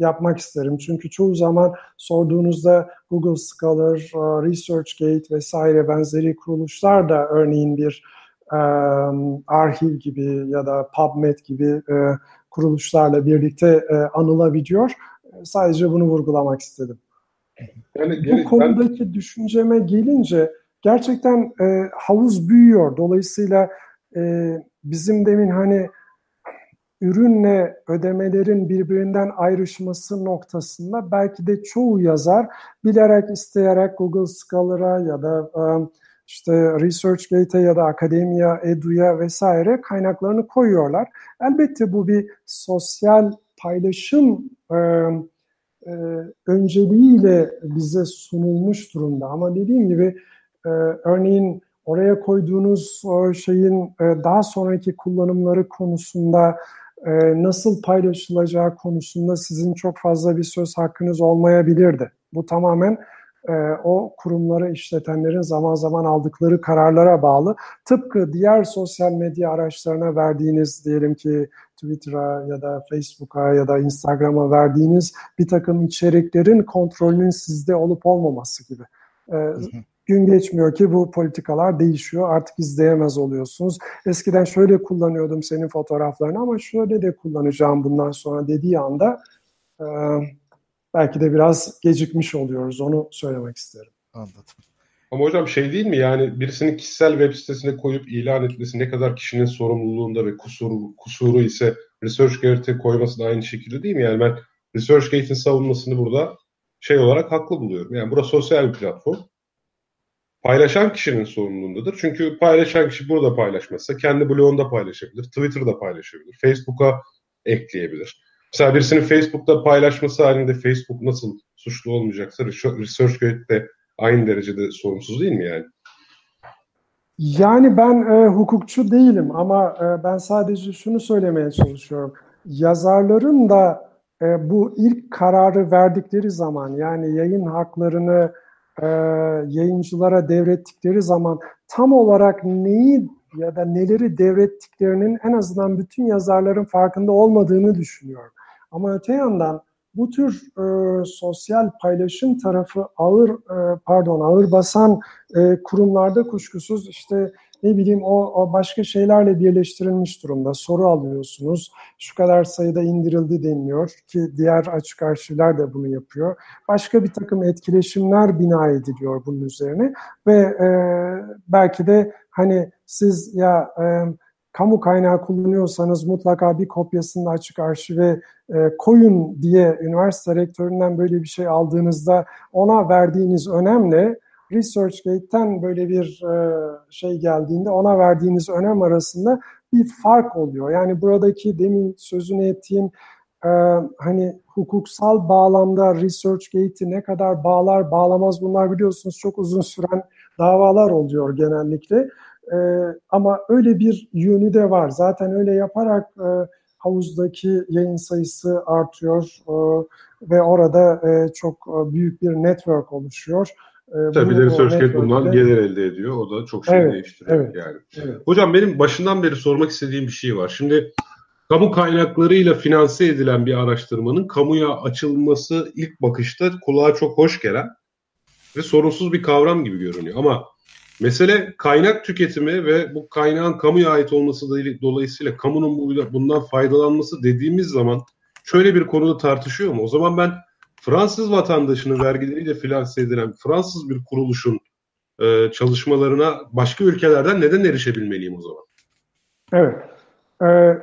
yapmak isterim. Çünkü çoğu zaman sorduğunuzda Google Scholar, uh, ResearchGate vesaire benzeri kuruluşlar da örneğin bir um, arşiv gibi ya da PubMed gibi uh, kuruluşlarla birlikte uh, anılabiliyor. Sadece bunu vurgulamak istedim. Yani, Bu konudaki ben... düşünceme gelince gerçekten e, havuz büyüyor. Dolayısıyla e, bizim demin hani ürünle ödemelerin birbirinden ayrışması noktasında belki de çoğu yazar bilerek isteyerek Google Scholar'a ya da um, işte ResearchGate'e ya da Akademiya, Edu'ya vesaire kaynaklarını koyuyorlar. Elbette bu bir sosyal paylaşım e, e, önceliğiyle bize sunulmuş durumda. Ama dediğim gibi e, örneğin oraya koyduğunuz şeyin e, daha sonraki kullanımları konusunda e, nasıl paylaşılacağı konusunda sizin çok fazla bir söz hakkınız olmayabilirdi. Bu tamamen e, o kurumları işletenlerin zaman zaman aldıkları kararlara bağlı. Tıpkı diğer sosyal medya araçlarına verdiğiniz diyelim ki Twitter'a ya da Facebook'a ya da Instagram'a verdiğiniz bir takım içeriklerin kontrolünün sizde olup olmaması gibi. E. Gün geçmiyor ki bu politikalar değişiyor. Artık izleyemez oluyorsunuz. Eskiden şöyle kullanıyordum senin fotoğraflarını ama şöyle de kullanacağım bundan sonra dediği anda e, belki de biraz gecikmiş oluyoruz. Onu söylemek isterim. Anladım. Ama hocam şey değil mi yani birisinin kişisel web sitesine koyup ilan etmesi ne kadar kişinin sorumluluğunda ve kusuru, kusuru ise ResearchGate'e koyması da aynı şekilde değil mi? Yani ben ResearchGate'in savunmasını burada şey olarak haklı buluyorum. Yani burası sosyal bir platform paylaşan kişinin sorumluluğundadır. Çünkü paylaşan kişi burada paylaşmazsa kendi blogunda paylaşabilir, Twitter'da paylaşabilir, Facebook'a ekleyebilir. Mesela birisinin Facebook'ta paylaşması halinde Facebook nasıl suçlu olmayacaksa ResearchGate de aynı derecede sorumsuz değil mi yani? Yani ben e, hukukçu değilim ama e, ben sadece şunu söylemeye çalışıyorum. Yazarların da e, bu ilk kararı verdikleri zaman yani yayın haklarını e, yayıncılara devrettikleri zaman tam olarak neyi ya da neleri devrettiklerinin en azından bütün yazarların farkında olmadığını düşünüyorum. Ama öte yandan bu tür e, sosyal paylaşım tarafı ağır e, pardon ağır basan e, kurumlarda kuşkusuz işte ne bileyim o, o başka şeylerle birleştirilmiş durumda. Soru alıyorsunuz. Şu kadar sayıda indirildi deniliyor ki diğer açık arşivler de bunu yapıyor. Başka bir takım etkileşimler bina ediliyor bunun üzerine ve e, belki de hani siz ya e, kamu kaynağı kullanıyorsanız mutlaka bir kopyasını açık arşive e, koyun diye üniversite rektöründen böyle bir şey aldığınızda ona verdiğiniz önemle ResearchGate'ten böyle bir e, şey geldiğinde ona verdiğiniz önem arasında bir fark oluyor. Yani buradaki demin sözünü ettiğim e, hani hukuksal bağlamda ResearchGate'i ne kadar bağlar bağlamaz bunlar biliyorsunuz çok uzun süren davalar oluyor genellikle. E, ama öyle bir yönü de var. Zaten öyle yaparak havuzdaki yayın sayısı artıyor ve orada çok büyük bir network oluşuyor. E, Tabii de ResearchGate bundan gelir elde ediyor. O da çok şey evet, değiştiriyor evet, yani. Evet. Hocam benim başından beri sormak istediğim bir şey var. Şimdi kamu kaynaklarıyla finanse edilen bir araştırmanın kamuya açılması ilk bakışta kulağa çok hoş gelen ve sorunsuz bir kavram gibi görünüyor. Ama Mesele kaynak tüketimi ve bu kaynağın kamuya ait olması dolayısıyla kamunun bundan faydalanması dediğimiz zaman şöyle bir konuda tartışıyor mu? O zaman ben Fransız vatandaşının vergileriyle finanse edilen Fransız bir kuruluşun e, çalışmalarına başka ülkelerden neden erişebilmeliyim o zaman? Evet. Ee,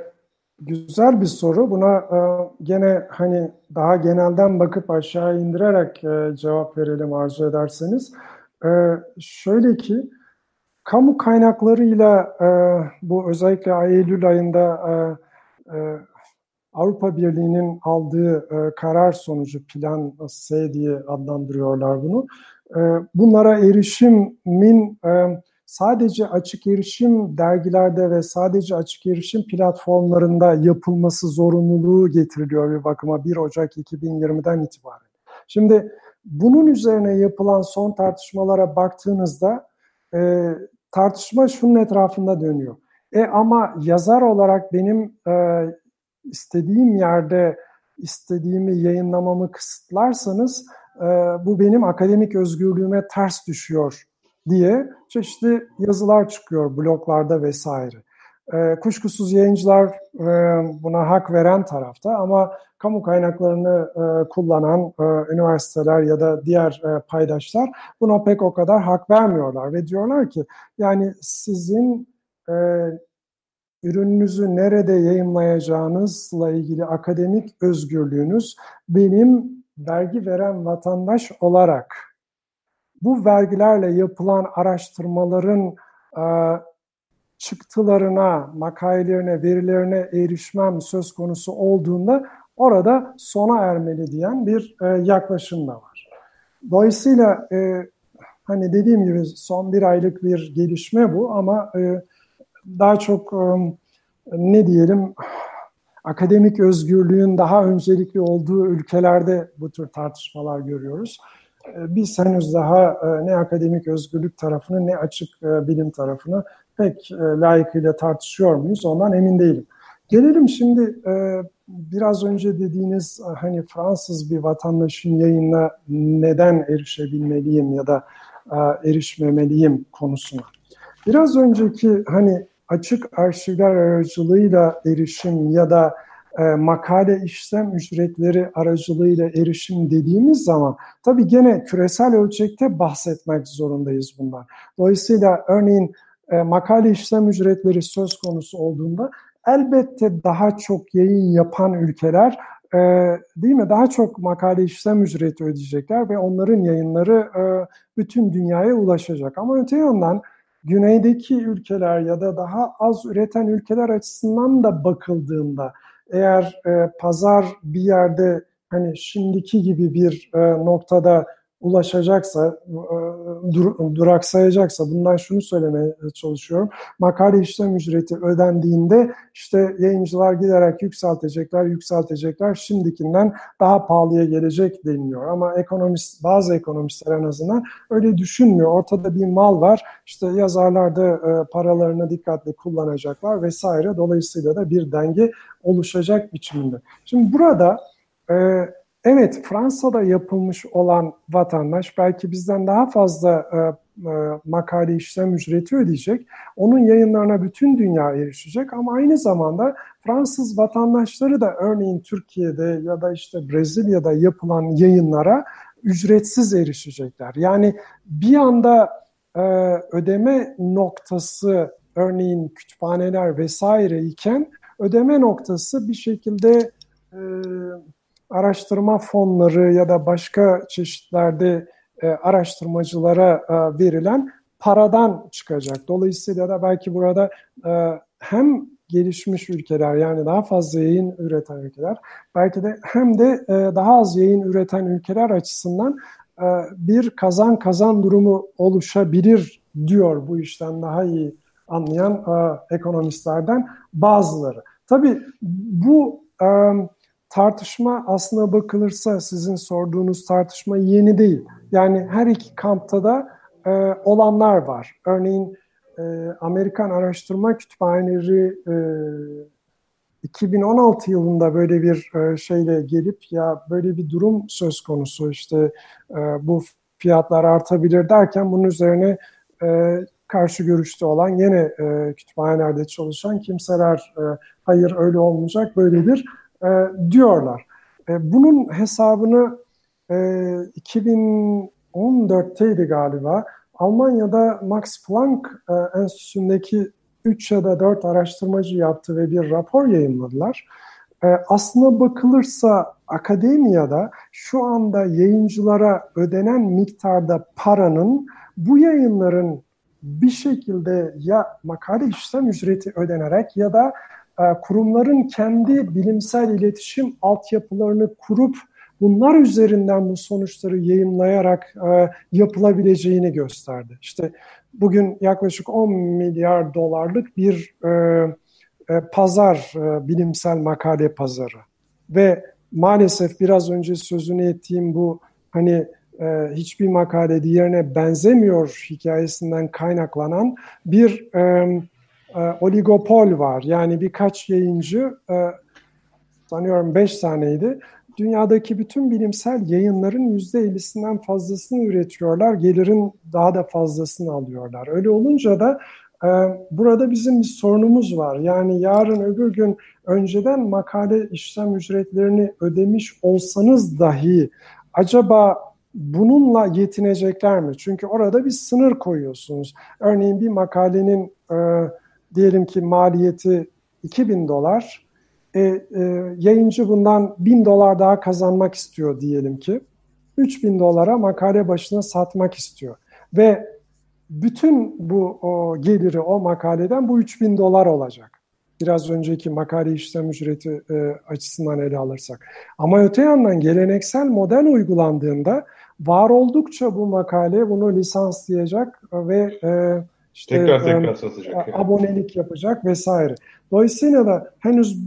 güzel bir soru. Buna e, gene hani daha genelden bakıp aşağı indirerek e, cevap verelim arzu ederseniz. E, şöyle ki kamu kaynaklarıyla e, bu özellikle Eylül ayında e, e, Avrupa Birliği'nin aldığı e, karar sonucu plan S diye adlandırıyorlar bunu. E, bunlara erişimin e, sadece açık erişim dergilerde ve sadece açık erişim platformlarında yapılması zorunluluğu getiriliyor bir bakıma 1 Ocak 2020'den itibaren. Şimdi bunun üzerine yapılan son tartışmalara baktığınızda e, tartışma şunun etrafında dönüyor. E ama yazar olarak benim e, istediğim yerde istediğimi yayınlamamı kısıtlarsanız e, bu benim akademik özgürlüğüme ters düşüyor diye çeşitli yazılar çıkıyor bloglarda vesaire. E, kuşkusuz yayıncılar e, buna hak veren tarafta ama kamu kaynaklarını e, kullanan e, üniversiteler ya da diğer e, paydaşlar buna pek o kadar hak vermiyorlar ve diyorlar ki yani sizin e, ürününüzü nerede yayınlayacağınızla ilgili akademik özgürlüğünüz benim vergi veren vatandaş olarak bu vergilerle yapılan araştırmaların e, çıktılarına, makalelerine, verilerine erişmem söz konusu olduğunda orada sona ermeli diyen bir e, yaklaşım da var. Dolayısıyla e, hani dediğim gibi son bir aylık bir gelişme bu ama e, daha çok e, ne diyelim akademik özgürlüğün daha öncelikli olduğu ülkelerde bu tür tartışmalar görüyoruz. E, biz henüz daha e, ne akademik özgürlük tarafını ne açık e, bilim tarafını pek layıkıyla tartışıyor muyuz ondan emin değilim. Gelelim şimdi biraz önce dediğiniz hani Fransız bir vatandaşın yayına neden erişebilmeliyim ya da erişmemeliyim konusuna. Biraz önceki hani açık arşivler aracılığıyla erişim ya da e, makale işlem ücretleri aracılığıyla erişim dediğimiz zaman tabii gene küresel ölçekte bahsetmek zorundayız bundan. Dolayısıyla örneğin e, makale işlem ücretleri söz konusu olduğunda elbette daha çok yayın yapan ülkeler e, değil mi daha çok makale işlem ücreti ödeyecekler ve onların yayınları e, bütün dünyaya ulaşacak. Ama öte yandan güneydeki ülkeler ya da daha az üreten ülkeler açısından da bakıldığında eğer e, pazar bir yerde hani şimdiki gibi bir e, noktada ulaşacaksa, e, dur, duraksayacaksa bundan şunu söylemeye çalışıyorum. Makale işlem ücreti ödendiğinde işte yayıncılar giderek yükseltecekler, yükseltecekler. Şimdikinden daha pahalıya gelecek deniliyor. Ama ekonomist, bazı ekonomistler en azından öyle düşünmüyor. Ortada bir mal var. İşte yazarlar da e, paralarını dikkatli kullanacaklar vesaire. Dolayısıyla da bir denge oluşacak biçimde. Şimdi burada e, Evet, Fransa'da yapılmış olan vatandaş belki bizden daha fazla e, e, makale işlem ücreti ödeyecek. Onun yayınlarına bütün dünya erişecek ama aynı zamanda Fransız vatandaşları da örneğin Türkiye'de ya da işte Brezilya'da yapılan yayınlara ücretsiz erişecekler. Yani bir anda e, ödeme noktası örneğin kütüphaneler vesaire iken ödeme noktası bir şekilde e, araştırma fonları ya da başka çeşitlerde e, araştırmacılara e, verilen paradan çıkacak. Dolayısıyla da belki burada e, hem gelişmiş ülkeler yani daha fazla yayın üreten ülkeler belki de hem de e, daha az yayın üreten ülkeler açısından e, bir kazan kazan durumu oluşabilir diyor bu işten daha iyi anlayan e, ekonomistlerden bazıları. Tabii bu e, tartışma aslına bakılırsa sizin sorduğunuz tartışma yeni değil. Yani her iki kampta da e, olanlar var. Örneğin e, Amerikan Araştırma Kütüphaneleri e, 2016 yılında böyle bir e, şeyle gelip ya böyle bir durum söz konusu işte e, bu fiyatlar artabilir derken bunun üzerine e, karşı görüşte olan yine e, kütüphanelerde çalışan kimseler e, hayır öyle olmayacak böyledir e, diyorlar. E, bunun hesabını e, 2014'teydi galiba Almanya'da Max Planck e, Enstitüsü'ndeki 3 ya da 4 araştırmacı yaptı ve bir rapor yayınladılar. E, aslına bakılırsa akademiyada şu anda yayıncılara ödenen miktarda paranın bu yayınların bir şekilde ya makale işlem ücreti ödenerek ya da kurumların kendi bilimsel iletişim altyapılarını kurup bunlar üzerinden bu sonuçları yayınlayarak e, yapılabileceğini gösterdi. İşte bugün yaklaşık 10 milyar dolarlık bir e, e, pazar, e, bilimsel makale pazarı ve maalesef biraz önce sözünü ettiğim bu hani e, hiçbir makale diğerine benzemiyor hikayesinden kaynaklanan bir e, e, oligopol var. Yani birkaç yayıncı, e, sanıyorum beş taneydi, dünyadaki bütün bilimsel yayınların yüzde 50'sinden fazlasını üretiyorlar, gelirin daha da fazlasını alıyorlar. Öyle olunca da e, burada bizim bir sorunumuz var. Yani yarın öbür gün önceden makale işlem ücretlerini ödemiş olsanız dahi acaba bununla yetinecekler mi? Çünkü orada bir sınır koyuyorsunuz. Örneğin bir makalenin e, diyelim ki maliyeti 2000 dolar, e, e, yayıncı bundan 1000 dolar daha kazanmak istiyor diyelim ki. 3000 dolara makale başına satmak istiyor. Ve bütün bu o geliri o makaleden bu 3000 dolar olacak. Biraz önceki makale işlem ücreti e, açısından ele alırsak. Ama öte yandan geleneksel model uygulandığında var oldukça bu makale bunu lisanslayacak ve e, işte tekrar tekrar satacak. Yani. Abonelik yapacak vesaire. Dolayısıyla da henüz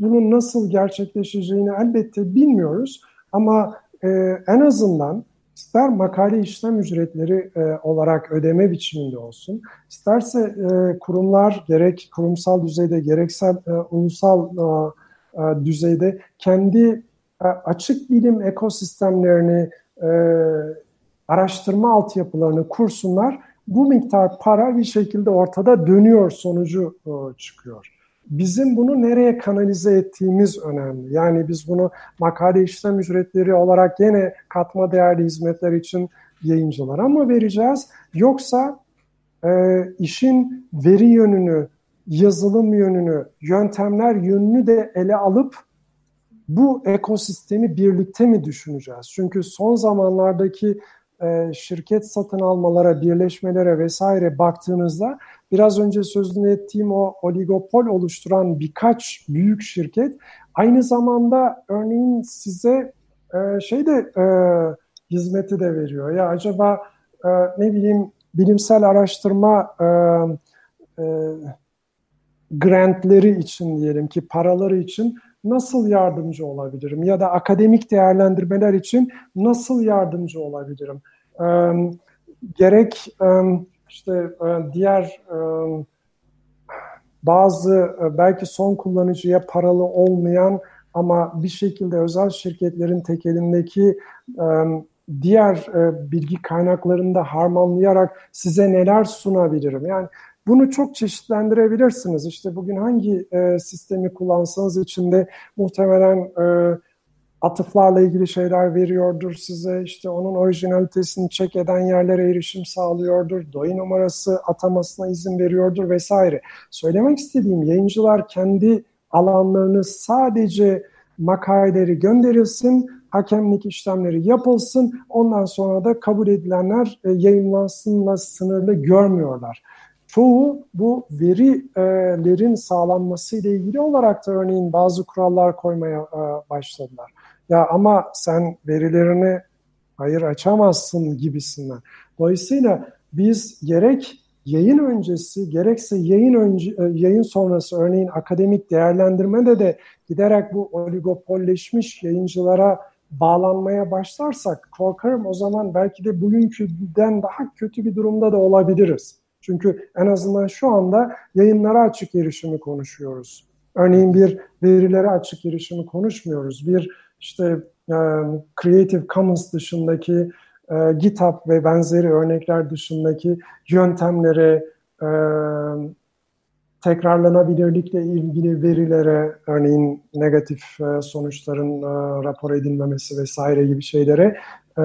bunun nasıl gerçekleşeceğini elbette bilmiyoruz ama e, en azından ister makale işlem ücretleri e, olarak ödeme biçiminde olsun, isterse e, kurumlar gerek kurumsal düzeyde gereksel e, ulusal e, e, düzeyde kendi e, açık bilim ekosistemlerini e, araştırma altyapılarını kursunlar. Bu miktar para bir şekilde ortada dönüyor sonucu e, çıkıyor. Bizim bunu nereye kanalize ettiğimiz önemli. Yani biz bunu makale işlem ücretleri olarak yine katma değerli hizmetler için yayıncılara mı vereceğiz? Yoksa e, işin veri yönünü, yazılım yönünü, yöntemler yönünü de ele alıp bu ekosistemi birlikte mi düşüneceğiz? Çünkü son zamanlardaki e, şirket satın almalara, birleşmelere vesaire baktığınızda biraz önce sözünü ettiğim o oligopol oluşturan birkaç büyük şirket aynı zamanda örneğin size e, şey de e, hizmeti de veriyor. Ya acaba e, ne bileyim bilimsel araştırma e, grantleri için diyelim ki paraları için nasıl yardımcı olabilirim? Ya da akademik değerlendirmeler için nasıl yardımcı olabilirim? Gerek işte e, diğer bazı e, belki son kullanıcıya paralı olmayan ama bir şekilde özel şirketlerin tekelindeki diğer e, bilgi kaynaklarını da harmanlayarak size neler sunabilirim? Yani bunu çok çeşitlendirebilirsiniz. İşte bugün hangi sistemi kullansanız içinde muhtemelen atıflarla ilgili şeyler veriyordur size. İşte onun orijinalitesini çek eden yerlere erişim sağlıyordur. DOI numarası atamasına izin veriyordur vesaire. Söylemek istediğim yayıncılar kendi alanlarını sadece makaleleri gönderilsin, hakemlik işlemleri yapılsın. Ondan sonra da kabul edilenler e, yayınlansınla sınırlı görmüyorlar. Çoğu bu verilerin sağlanması ile ilgili olarak da örneğin bazı kurallar koymaya e, başladılar. Ya ama sen verilerini hayır açamazsın gibisinden. Dolayısıyla biz gerek yayın öncesi gerekse yayın önce, e, yayın sonrası örneğin akademik değerlendirmede de giderek bu oligopolleşmiş yayıncılara bağlanmaya başlarsak korkarım o zaman belki de bugünküden daha kötü bir durumda da olabiliriz. Çünkü en azından şu anda yayınlara açık erişimi konuşuyoruz. Örneğin bir verilere açık erişimi konuşmuyoruz. Bir işte e, Creative Commons dışındaki e, GitHub ve benzeri örnekler dışındaki yöntemlere, e, tekrarlanabilirlikle ilgili verilere, örneğin negatif e, sonuçların e, rapor edilmemesi vesaire gibi şeylere e,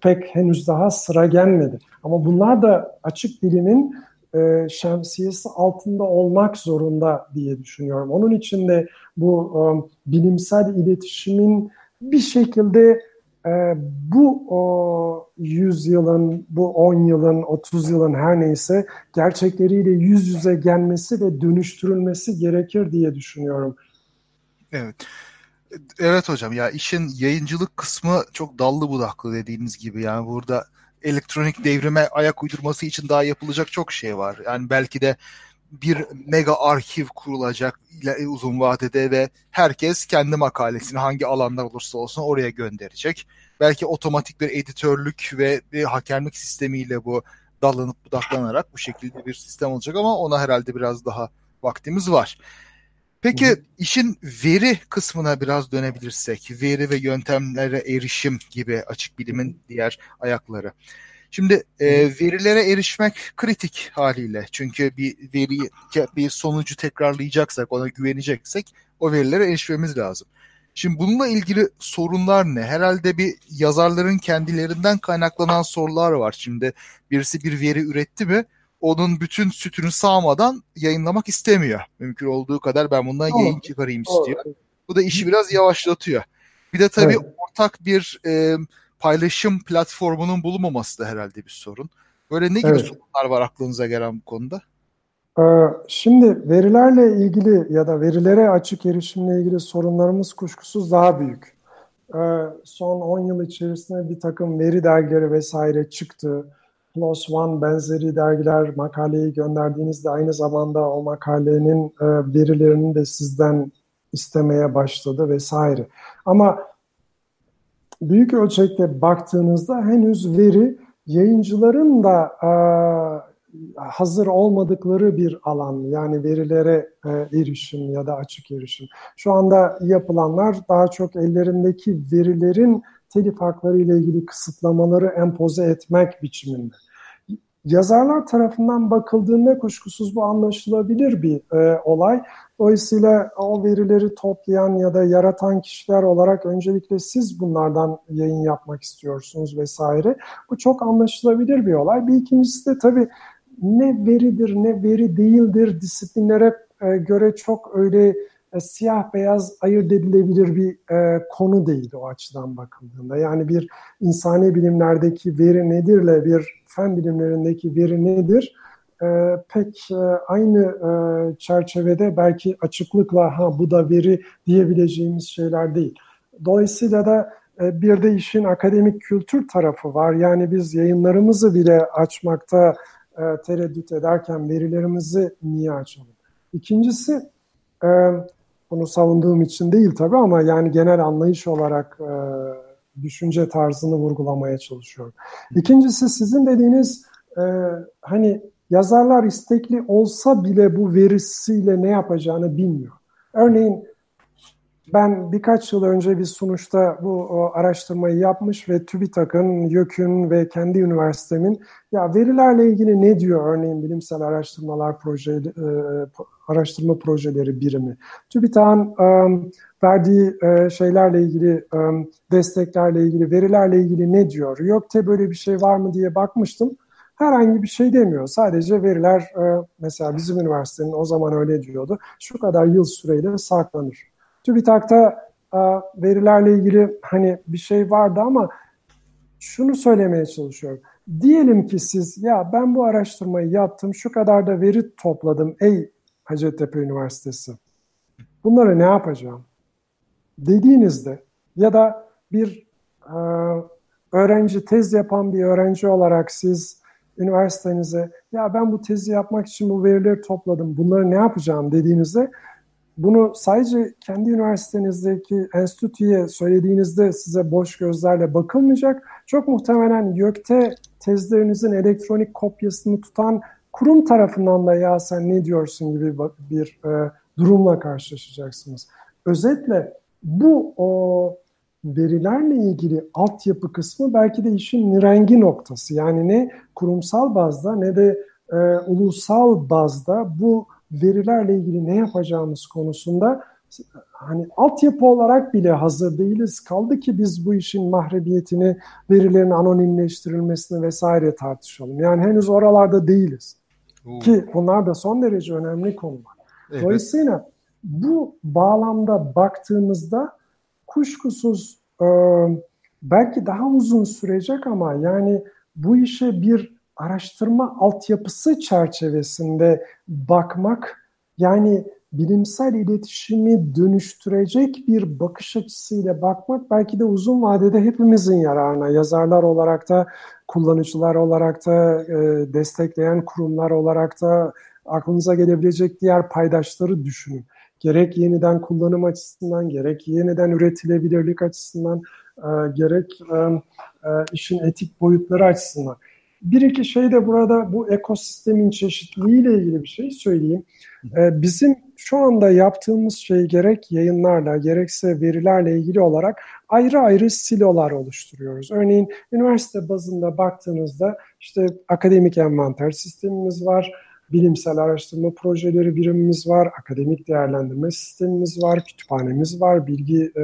pek henüz daha sıra gelmedi. Ama bunlar da açık bilimin e, şemsiyesi altında olmak zorunda diye düşünüyorum. Onun için de bu e, bilimsel iletişimin bir şekilde e, bu o 100 yılın, bu 10 yılın, 30 yılın her neyse gerçekleriyle yüz yüze gelmesi ve dönüştürülmesi gerekir diye düşünüyorum. Evet. Evet hocam ya işin yayıncılık kısmı çok dallı budaklı dediğiniz gibi yani burada elektronik devrime ayak uydurması için daha yapılacak çok şey var. Yani belki de bir mega arşiv kurulacak uzun vadede ve herkes kendi makalesini hangi alanda olursa olsun oraya gönderecek. Belki otomatik bir editörlük ve bir hakemlik sistemiyle bu dallanıp budaklanarak bu şekilde bir sistem olacak ama ona herhalde biraz daha vaktimiz var. Peki Hı. işin veri kısmına biraz dönebilirsek, veri ve yöntemlere erişim gibi açık bilimin diğer ayakları. Şimdi e, verilere erişmek kritik haliyle. Çünkü bir veri, bir sonucu tekrarlayacaksak, ona güveneceksek o verilere erişmemiz lazım. Şimdi bununla ilgili sorunlar ne? Herhalde bir yazarların kendilerinden kaynaklanan sorular var. Şimdi birisi bir veri üretti mi onun bütün sütünü sağmadan yayınlamak istemiyor. Mümkün olduğu kadar ben bundan Doğru. yayın çıkarayım istiyor. Doğru. Bu da işi biraz yavaşlatıyor. Bir de tabii evet. ortak bir e, paylaşım platformunun bulunmaması da herhalde bir sorun. Böyle ne gibi evet. sorunlar var aklınıza gelen bu konuda? Ee, şimdi verilerle ilgili ya da verilere açık erişimle ilgili sorunlarımız kuşkusuz daha büyük. Ee, son 10 yıl içerisinde bir takım veri dergileri vesaire çıktı. PLOS ONE benzeri dergiler makaleyi gönderdiğinizde aynı zamanda o makalenin e, verilerini de sizden istemeye başladı vesaire. Ama büyük ölçekte baktığınızda henüz veri yayıncıların da e, hazır olmadıkları bir alan yani verilere e, erişim ya da açık erişim. Şu anda yapılanlar daha çok ellerindeki verilerin telif hakları ile ilgili kısıtlamaları empoze etmek biçiminde. Yazarlar tarafından bakıldığında kuşkusuz bu anlaşılabilir bir e, olay. Dolayısıyla o verileri toplayan ya da yaratan kişiler olarak öncelikle siz bunlardan yayın yapmak istiyorsunuz vesaire. Bu çok anlaşılabilir bir olay. Bir ikincisi de tabii ne veridir ne veri değildir disiplinlere e, göre çok öyle e, siyah beyaz ayırt edilebilir bir e, konu değil o açıdan bakıldığında. Yani bir insani bilimlerdeki veri nedirle bir fen bilimlerindeki veri nedir? E, pek e, aynı e, çerçevede belki açıklıkla ha bu da veri diyebileceğimiz şeyler değil. Dolayısıyla da e, bir de işin akademik kültür tarafı var. Yani biz yayınlarımızı bile açmakta e, tereddüt ederken verilerimizi niye açalım? İkincisi e, bunu savunduğum için değil tabii ama yani genel anlayış olarak e, düşünce tarzını vurgulamaya çalışıyorum. İkincisi sizin dediğiniz e, hani yazarlar istekli olsa bile bu verisiyle ne yapacağını bilmiyor. Örneğin ben birkaç yıl önce bir sunuşta bu araştırmayı yapmış ve TÜBİTAK'ın, YÖK'ün ve kendi üniversitemin ya verilerle ilgili ne diyor örneğin bilimsel araştırmalar proje, e, araştırma projeleri birimi. TÜBİTAK'ın e, verdiği e, şeylerle ilgili, e, desteklerle ilgili, verilerle ilgili ne diyor? YÖK'te böyle bir şey var mı diye bakmıştım. Herhangi bir şey demiyor. Sadece veriler e, mesela bizim üniversitenin o zaman öyle diyordu. Şu kadar yıl süreyle saklanır. TÜBİTAK'ta e, verilerle ilgili hani bir şey vardı ama şunu söylemeye çalışıyorum. Diyelim ki siz ya ben bu araştırmayı yaptım, şu kadar da veri topladım ey Hacettepe Üniversitesi. Bunları ne yapacağım? Dediğinizde ya da bir e, öğrenci, tez yapan bir öğrenci olarak siz üniversitenize ya ben bu tezi yapmak için bu verileri topladım, bunları ne yapacağım dediğinizde bunu sadece kendi üniversitenizdeki enstitüye söylediğinizde size boş gözlerle bakılmayacak. Çok muhtemelen YÖK'te tezlerinizin elektronik kopyasını tutan kurum tarafından da ya sen ne diyorsun gibi bir e, durumla karşılaşacaksınız. Özetle bu o verilerle ilgili altyapı kısmı belki de işin nirengi noktası. Yani ne kurumsal bazda ne de e, ulusal bazda bu verilerle ilgili ne yapacağımız konusunda hani altyapı olarak bile hazır değiliz. Kaldı ki biz bu işin mahremiyetini, verilerin anonimleştirilmesini vesaire tartışalım. Yani henüz oralarda değiliz. Oo. Ki bunlar da son derece önemli konular. Evet. Dolayısıyla bu bağlamda baktığımızda kuşkusuz e, belki daha uzun sürecek ama yani bu işe bir araştırma altyapısı çerçevesinde bakmak yani bilimsel iletişimi dönüştürecek bir bakış açısıyla bakmak belki de uzun vadede hepimizin yararına. Yazarlar olarak da, kullanıcılar olarak da, e, destekleyen kurumlar olarak da aklınıza gelebilecek diğer paydaşları düşünün. Gerek yeniden kullanım açısından, gerek yeniden üretilebilirlik açısından, e, gerek e, e, işin etik boyutları açısından. Bir iki şey de burada bu ekosistemin çeşitliliğiyle ilgili bir şey söyleyeyim. Bizim şu anda yaptığımız şey gerek yayınlarla gerekse verilerle ilgili olarak ayrı ayrı silolar oluşturuyoruz. Örneğin üniversite bazında baktığınızda işte akademik envanter sistemimiz var, bilimsel araştırma projeleri birimimiz var, akademik değerlendirme sistemimiz var, kütüphanemiz var, bilgi e,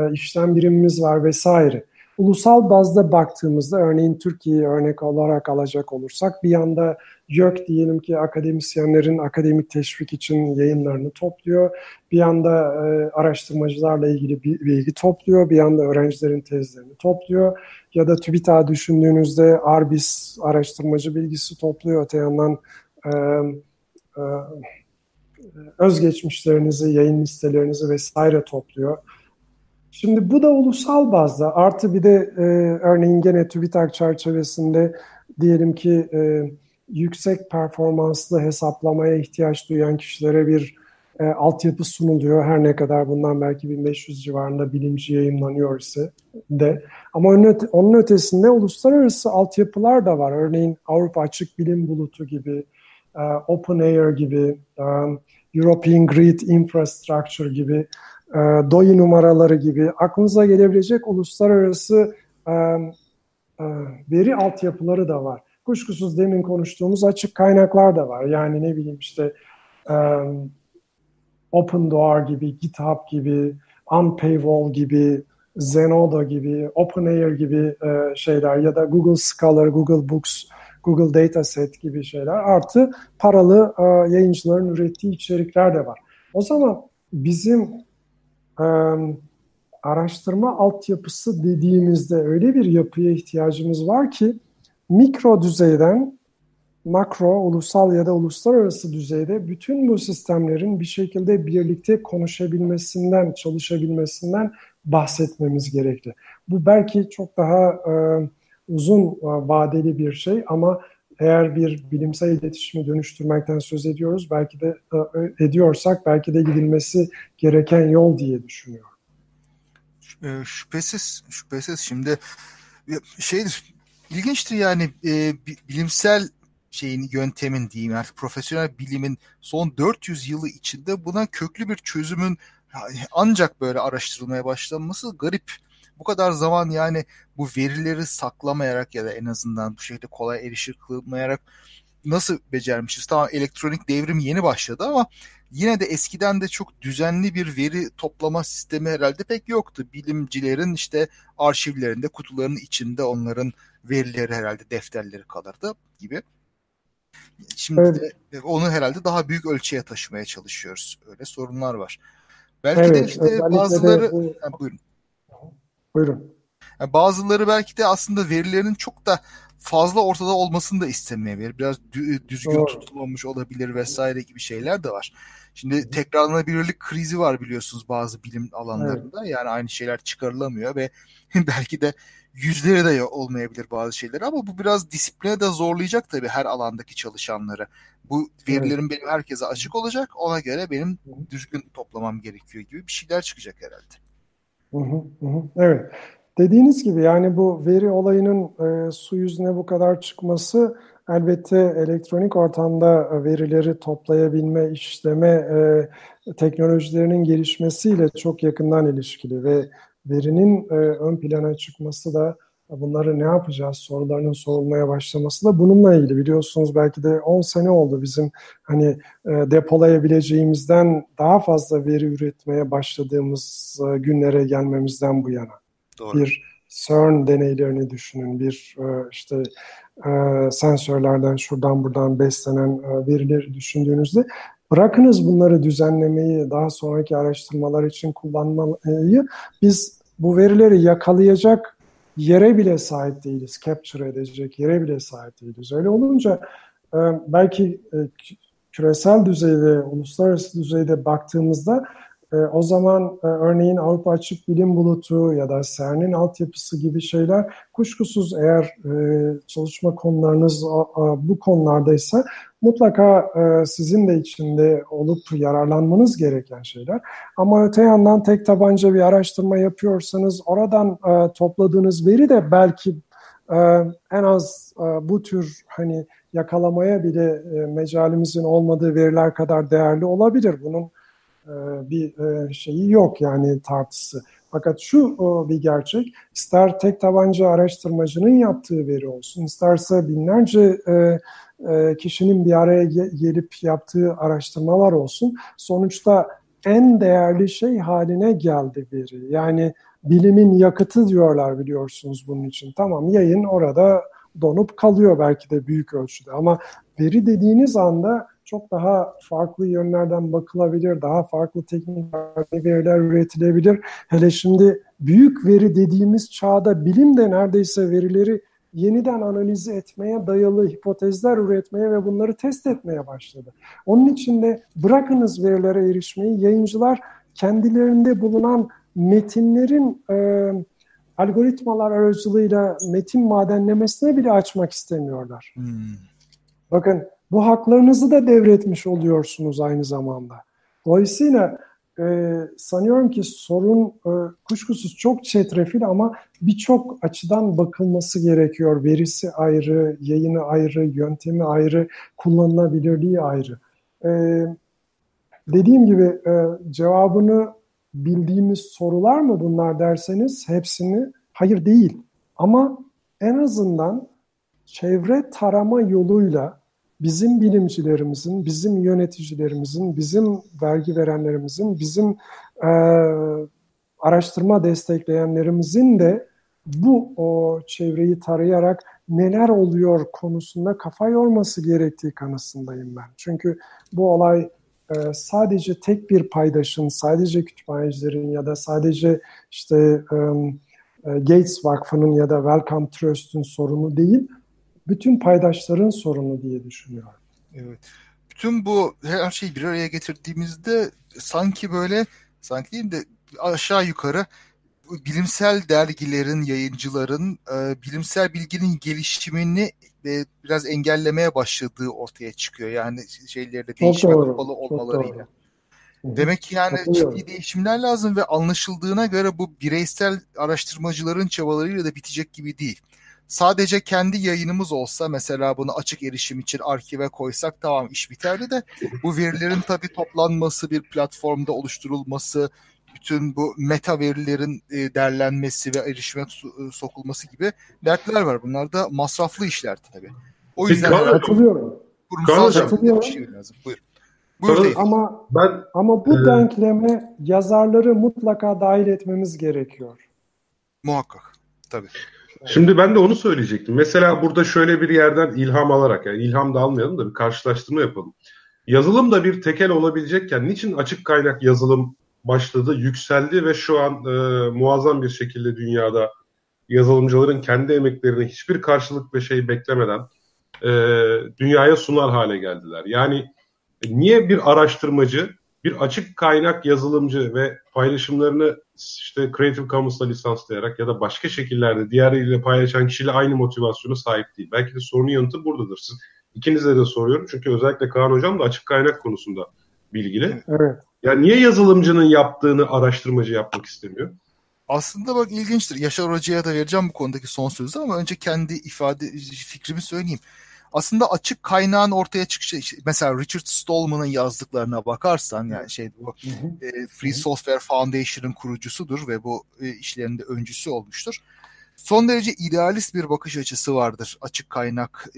e, işlem birimimiz var vesaire. Ulusal bazda baktığımızda örneğin Türkiye'yi örnek olarak alacak olursak bir yanda YÖK diyelim ki akademisyenlerin akademik teşvik için yayınlarını topluyor. Bir yanda e, araştırmacılarla ilgili bilgi topluyor. Bir yanda öğrencilerin tezlerini topluyor. Ya da TÜBİTAK düşündüğünüzde ARBIS araştırmacı bilgisi topluyor. Öte yandan özgeçmişlerinizi, yayın listelerinizi vesaire topluyor. Şimdi bu da ulusal bazda artı bir de e, örneğin gene TÜBİTAK çerçevesinde diyelim ki e, yüksek performanslı hesaplamaya ihtiyaç duyan kişilere bir e, altyapı sunuluyor. Her ne kadar bundan belki 1500 civarında bilimci yayınlanıyor ise de. Ama onun, onun ötesinde uluslararası altyapılar da var. Örneğin Avrupa Açık Bilim Bulutu gibi, OpenAIR gibi, e, European Grid Infrastructure gibi e, DOI numaraları gibi aklınıza gelebilecek uluslararası e, e, veri altyapıları da var. Kuşkusuz demin konuştuğumuz açık kaynaklar da var. Yani ne bileyim işte Open Door gibi, GitHub gibi, Unpaywall gibi, Zenodo gibi, OpenAIR gibi şeyler ya da Google Scholar, Google Books, Google Dataset gibi şeyler artı paralı yayıncıların ürettiği içerikler de var. O zaman bizim e, araştırma altyapısı dediğimizde öyle bir yapıya ihtiyacımız var ki mikro düzeyden makro, ulusal ya da uluslararası düzeyde bütün bu sistemlerin bir şekilde birlikte konuşabilmesinden, çalışabilmesinden bahsetmemiz gerekli. Bu belki çok daha e, uzun e, vadeli bir şey ama eğer bir bilimsel iletişimi dönüştürmekten söz ediyoruz, belki de e, ediyorsak belki de gidilmesi gereken yol diye düşünüyorum. E, şüphesiz, şüphesiz. Şimdi şeydir, ilginçtir yani e, bilimsel şeyin yöntemin diyeyim artık profesyonel bilimin son 400 yılı içinde buna köklü bir çözümün ancak böyle araştırılmaya başlanması garip bu kadar zaman yani bu verileri saklamayarak ya da en azından bu şekilde kolay erişir kılmayarak nasıl becermişiz? Tamam elektronik devrim yeni başladı ama yine de eskiden de çok düzenli bir veri toplama sistemi herhalde pek yoktu. Bilimcilerin işte arşivlerinde, kutuların içinde onların verileri herhalde defterleri kalırdı gibi. Şimdi evet. de onu herhalde daha büyük ölçüye taşımaya çalışıyoruz. Öyle sorunlar var. Belki evet, de işte bazıları... De bu... ha, buyurun. Buyurun. Yani bazıları belki de aslında verilerin çok da fazla ortada olmasını da istemeyebilir. Biraz düzgün Doğru. tutulmamış olabilir vesaire gibi şeyler de var. Şimdi tekrarlanabilirlik krizi var biliyorsunuz bazı bilim alanlarında. Evet. Yani aynı şeyler çıkarılamıyor ve *laughs* belki de yüzleri de olmayabilir bazı şeyler ama bu biraz disipline de zorlayacak tabii her alandaki çalışanları. Bu verilerin evet. benim herkese açık olacak. Ona göre benim düzgün toplamam gerekiyor gibi bir şeyler çıkacak herhalde. Evet. Dediğiniz gibi yani bu veri olayının e, su yüzüne bu kadar çıkması elbette elektronik ortamda verileri toplayabilme, işleme e, teknolojilerinin gelişmesiyle çok yakından ilişkili ve verinin e, ön plana çıkması da bunları ne yapacağız sorularının sorulmaya başlaması da bununla ilgili biliyorsunuz belki de 10 sene oldu bizim hani e, depolayabileceğimizden daha fazla veri üretmeye başladığımız e, günlere gelmemizden bu yana. Doğru. Bir CERN deneylerini düşünün, bir e, işte e, sensörlerden şuradan buradan beslenen e, verileri düşündüğünüzde bırakınız bunları düzenlemeyi, daha sonraki araştırmalar için kullanmayı biz bu verileri yakalayacak yere bile sahip değiliz. Capture edecek yere bile sahip değiliz. Öyle olunca e, belki e, küresel düzeyde, uluslararası düzeyde baktığımızda e, o zaman örneğin Avrupa Açık Bilim Bulutu ya da CERN'in altyapısı gibi şeyler kuşkusuz eğer çalışma konularınız bu konulardaysa mutlaka sizin de içinde olup yararlanmanız gereken şeyler. Ama öte yandan tek tabanca bir araştırma yapıyorsanız oradan topladığınız veri de belki en az bu tür hani yakalamaya bile mecalimizin olmadığı veriler kadar değerli olabilir. Bunun bir şeyi yok yani tartısı. Fakat şu bir gerçek, ister tek tabanca araştırmacının yaptığı veri olsun, isterse binlerce e, kişinin bir araya gelip yaptığı araştırmalar olsun. Sonuçta en değerli şey haline geldi veri. Yani bilimin yakıtı diyorlar biliyorsunuz bunun için. Tamam yayın orada donup kalıyor belki de büyük ölçüde ama veri dediğiniz anda çok daha farklı yönlerden bakılabilir, daha farklı teknik veriler üretilebilir. Hele şimdi büyük veri dediğimiz çağda bilim de neredeyse verileri yeniden analiz etmeye dayalı hipotezler üretmeye ve bunları test etmeye başladı. Onun için de bırakınız verilere erişmeyi, yayıncılar kendilerinde bulunan metinlerin e, algoritmalar aracılığıyla metin madenlemesine bile açmak istemiyorlar. Hmm. Bakın bu haklarınızı da devretmiş oluyorsunuz aynı zamanda. Dolayısıyla e, sanıyorum ki sorun e, kuşkusuz çok çetrefil ama birçok açıdan bakılması gerekiyor. Verisi ayrı, yayını ayrı, yöntemi ayrı, kullanılabilirliği ayrı. E, dediğim gibi e, cevabını bildiğimiz sorular mı bunlar derseniz hepsini hayır değil. Ama en azından çevre tarama yoluyla bizim bilimcilerimizin, bizim yöneticilerimizin, bizim vergi verenlerimizin, bizim e, araştırma destekleyenlerimizin de bu o çevreyi tarayarak neler oluyor konusunda kafa yorması gerektiği kanısındayım ben. Çünkü bu olay e, sadece tek bir paydaşın, sadece kütüphanecilerin ya da sadece işte e, e Gates Vakfı'nın ya da Wellcome Trust'un sorunu değil bütün paydaşların sorunu diye düşünüyorum. Evet. Bütün bu her şeyi bir araya getirdiğimizde sanki böyle sanki değil de aşağı yukarı bilimsel dergilerin, yayıncıların e, bilimsel bilginin gelişimini e, biraz engellemeye başladığı ortaya çıkıyor. Yani şeylerde değişime kapalı olmalarıyla. Demek ki yani ciddi değişimler lazım ve anlaşıldığına göre bu bireysel araştırmacıların çabalarıyla da bitecek gibi değil sadece kendi yayınımız olsa mesela bunu açık erişim için arkive koysak tamam iş biterdi de bu verilerin tabii toplanması bir platformda oluşturulması bütün bu meta verilerin e, derlenmesi ve erişime sokulması gibi dertler var. Bunlar da masraflı işler tabii. O yüzden katılıyorum. Kurumsal katılıyorum. şey lazım. Buyur. Buyur ama ben ama bu e... denkleme yazarları mutlaka dahil etmemiz gerekiyor. Muhakkak. Tabii. Şimdi ben de onu söyleyecektim. Mesela burada şöyle bir yerden ilham alarak yani ilham da almayalım da bir karşılaştırma yapalım. Yazılım da bir tekel olabilecekken niçin açık kaynak yazılım başladı, yükseldi ve şu an e, muazzam bir şekilde dünyada yazılımcıların kendi emeklerine hiçbir karşılık ve şey beklemeden e, dünyaya sunar hale geldiler. Yani niye bir araştırmacı bir açık kaynak yazılımcı ve paylaşımlarını işte Creative Commons'la lisanslayarak ya da başka şekillerde diğerleriyle paylaşan kişiyle aynı motivasyona sahip değil. Belki de sorunun yanıtı buradadır. Siz ikinize de soruyorum çünkü özellikle Kaan Hocam da açık kaynak konusunda bilgili. Evet. Yani niye yazılımcının yaptığını araştırmacı yapmak istemiyor? Aslında bak ilginçtir. Yaşar Hoca'ya da vereceğim bu konudaki son sözü ama önce kendi ifade fikrimi söyleyeyim. Aslında açık kaynağın ortaya çıkışı işte mesela Richard Stallman'ın yazdıklarına bakarsan yani şey bu e, Free Software Foundation'ın kurucusudur ve bu e, işlerinde öncüsü olmuştur. Son derece idealist bir bakış açısı vardır açık kaynak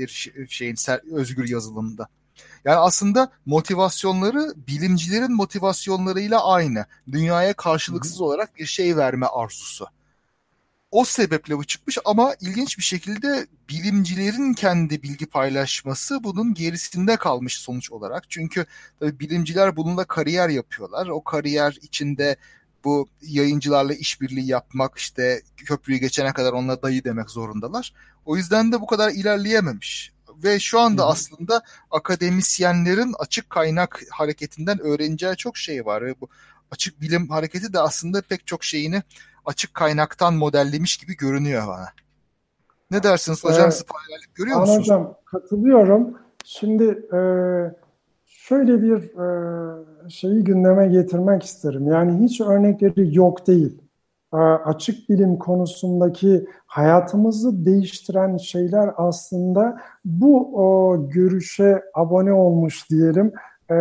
şeyin özgür yazılımda. Yani aslında motivasyonları bilimcilerin motivasyonlarıyla aynı. Dünyaya karşılıksız olarak bir şey verme arzusu. O sebeple bu çıkmış ama ilginç bir şekilde bilimcilerin kendi bilgi paylaşması bunun gerisinde kalmış sonuç olarak. Çünkü tabii bilimciler bununla kariyer yapıyorlar. O kariyer içinde bu yayıncılarla işbirliği yapmak işte köprüyü geçene kadar onunla dayı demek zorundalar. O yüzden de bu kadar ilerleyememiş. Ve şu anda Hı-hı. aslında akademisyenlerin açık kaynak hareketinden öğreneceği çok şey var. Ve bu açık bilim hareketi de aslında pek çok şeyini açık kaynaktan modellemiş gibi görünüyor bana. Ne dersiniz hocam? Evet. Siz görüyor musunuz? Hocam katılıyorum. Şimdi e, şöyle bir e, şeyi gündeme getirmek isterim. Yani hiç örnekleri yok değil. E, açık bilim konusundaki hayatımızı değiştiren şeyler aslında bu o, görüşe abone olmuş diyelim. E,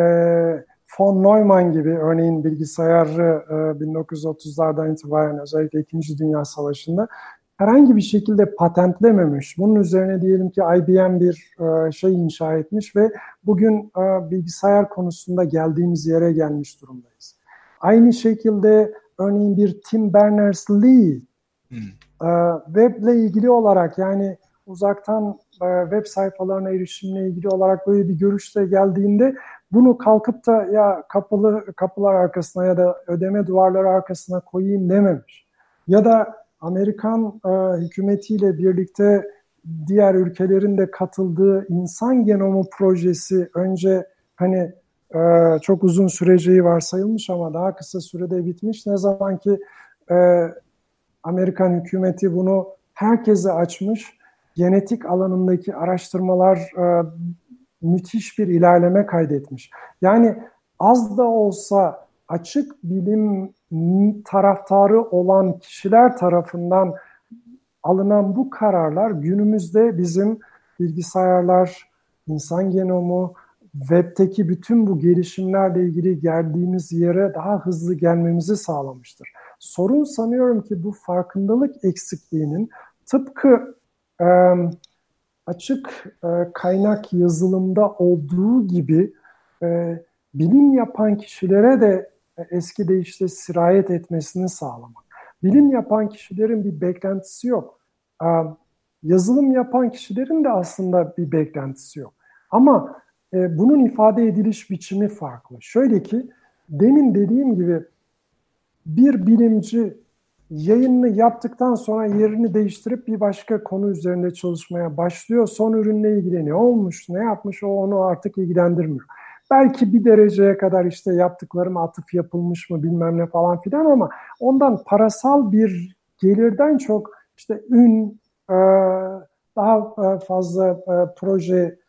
von Neumann gibi örneğin bilgisayarı e, 1930'lardan itibaren özellikle 2. Dünya Savaşı'nda herhangi bir şekilde patentlememiş. Bunun üzerine diyelim ki IBM bir e, şey inşa etmiş ve bugün e, bilgisayar konusunda geldiğimiz yere gelmiş durumdayız. Aynı şekilde örneğin bir Tim Berners-Lee hmm. e, weble ilgili olarak yani uzaktan web sayfalarına erişimle ilgili olarak böyle bir görüşte geldiğinde bunu kalkıp da ya kapılı kapılar arkasına ya da ödeme duvarları arkasına koyayım dememiş. Ya da Amerikan e, hükümetiyle birlikte diğer ülkelerin de katıldığı insan genomu projesi önce hani e, çok uzun süreceği varsayılmış ama daha kısa sürede bitmiş. Ne zaman ki e, Amerikan hükümeti bunu herkese açmış, genetik alanındaki araştırmalar e, müthiş bir ilerleme kaydetmiş. Yani az da olsa açık bilim taraftarı olan kişiler tarafından alınan bu kararlar günümüzde bizim bilgisayarlar, insan genomu, webteki bütün bu gelişimlerle ilgili geldiğimiz yere daha hızlı gelmemizi sağlamıştır. Sorun sanıyorum ki bu farkındalık eksikliğinin tıpkı e, açık e, kaynak yazılımda olduğu gibi e, bilim yapan kişilere de eski deyişle sirayet etmesini sağlamak. Bilim yapan kişilerin bir beklentisi yok. E, yazılım yapan kişilerin de aslında bir beklentisi yok. Ama e, bunun ifade ediliş biçimi farklı. Şöyle ki demin dediğim gibi bir bilimci yayınını yaptıktan sonra yerini değiştirip bir başka konu üzerinde çalışmaya başlıyor. Son ürünle ilgili ne olmuş, ne yapmış o onu artık ilgilendirmiyor. Belki bir dereceye kadar işte yaptıklarım atıf yapılmış mı bilmem ne falan filan ama ondan parasal bir gelirden çok işte ün, e, daha e, fazla e, proje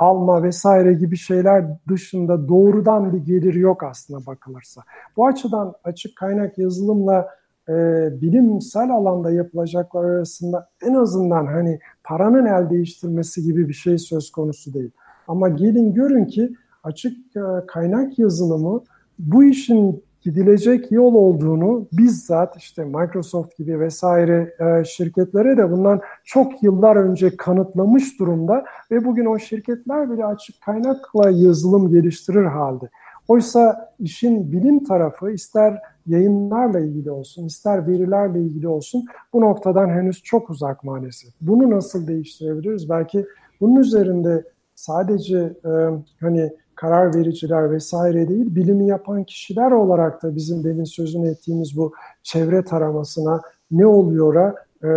alma vesaire gibi şeyler dışında doğrudan bir gelir yok aslında bakılırsa. Bu açıdan açık kaynak yazılımla e, bilimsel alanda yapılacaklar arasında en azından hani paranın el değiştirmesi gibi bir şey söz konusu değil. Ama gelin görün ki açık e, kaynak yazılımı bu işin gidilecek yol olduğunu bizzat işte Microsoft gibi vesaire e, şirketlere de bundan çok yıllar önce kanıtlamış durumda ve bugün o şirketler bile açık kaynakla yazılım geliştirir halde. Oysa işin bilim tarafı ister yayınlarla ilgili olsun, ister verilerle ilgili olsun bu noktadan henüz çok uzak maalesef. Bunu nasıl değiştirebiliriz? Belki bunun üzerinde sadece e, hani karar vericiler vesaire değil, bilimi yapan kişiler olarak da bizim demin sözünü ettiğimiz bu çevre taramasına ne oluyor'a e,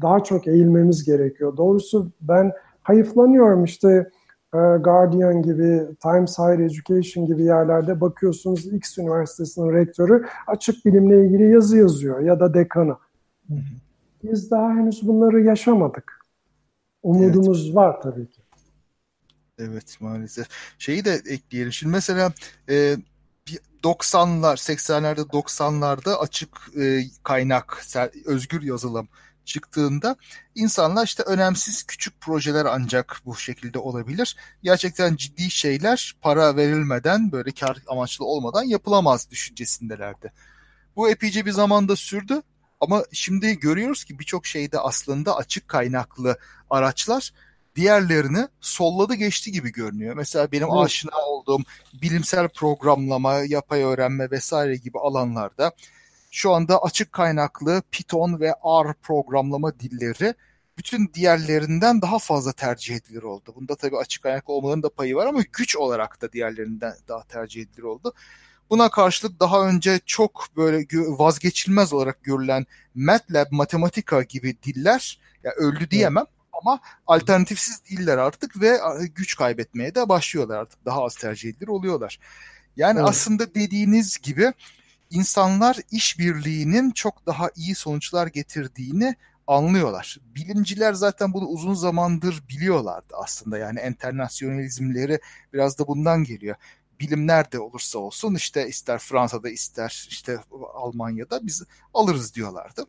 daha çok eğilmemiz gerekiyor. Doğrusu ben hayıflanıyorum işte Guardian gibi, Times Higher Education gibi yerlerde bakıyorsunuz X Üniversitesi'nin rektörü açık bilimle ilgili yazı yazıyor ya da dekanı. Biz daha henüz bunları yaşamadık. Umudumuz evet. var tabii ki. Evet maalesef. Şeyi de ekleyelim. Şimdi mesela e, 90'lar, 80'lerde 90'larda açık e, kaynak, özgür yazılım çıktığında insanlar işte önemsiz küçük projeler ancak bu şekilde olabilir. Gerçekten ciddi şeyler para verilmeden böyle kar amaçlı olmadan yapılamaz düşüncesindelerdi. Bu epeyce bir zamanda sürdü ama şimdi görüyoruz ki birçok şeyde aslında açık kaynaklı araçlar diğerlerini solladı geçti gibi görünüyor. Mesela benim evet. aşina olduğum bilimsel programlama, yapay öğrenme vesaire gibi alanlarda şu anda açık kaynaklı Python ve R programlama dilleri bütün diğerlerinden daha fazla tercih edilir oldu. Bunda tabii açık kaynaklı olmaların da payı var ama güç olarak da diğerlerinden daha tercih edilir oldu. Buna karşılık daha önce çok böyle vazgeçilmez olarak görülen MATLAB, Matematika gibi diller ya öldü diyemem ama alternatifsiz değiller artık ve güç kaybetmeye de başlıyorlar artık. Daha az tercih edilir oluyorlar. Yani evet. aslında dediğiniz gibi insanlar işbirliğinin çok daha iyi sonuçlar getirdiğini anlıyorlar. Bilimciler zaten bunu uzun zamandır biliyorlardı aslında. Yani enternasyonalizmleri biraz da bundan geliyor. Bilim nerede olursa olsun işte ister Fransa'da ister işte Almanya'da biz alırız diyorlardı.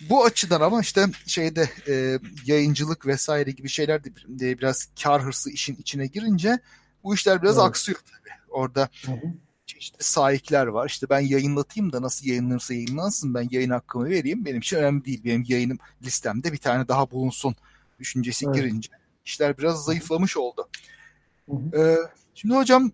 Bu açıdan ama işte şeyde e, yayıncılık vesaire gibi şeyler de biraz kar hırsı işin içine girince bu işler biraz evet. aksıyor tabii. Orada hı hı. Çeşitli sahipler var. İşte ben yayınlatayım da nasıl yayınlanırsa yayınlansın ben yayın hakkımı vereyim. Benim için önemli değil. Benim yayınım listemde bir tane daha bulunsun düşüncesi evet. girince işler biraz zayıflamış oldu. Hı hı. Ee, şimdi hocam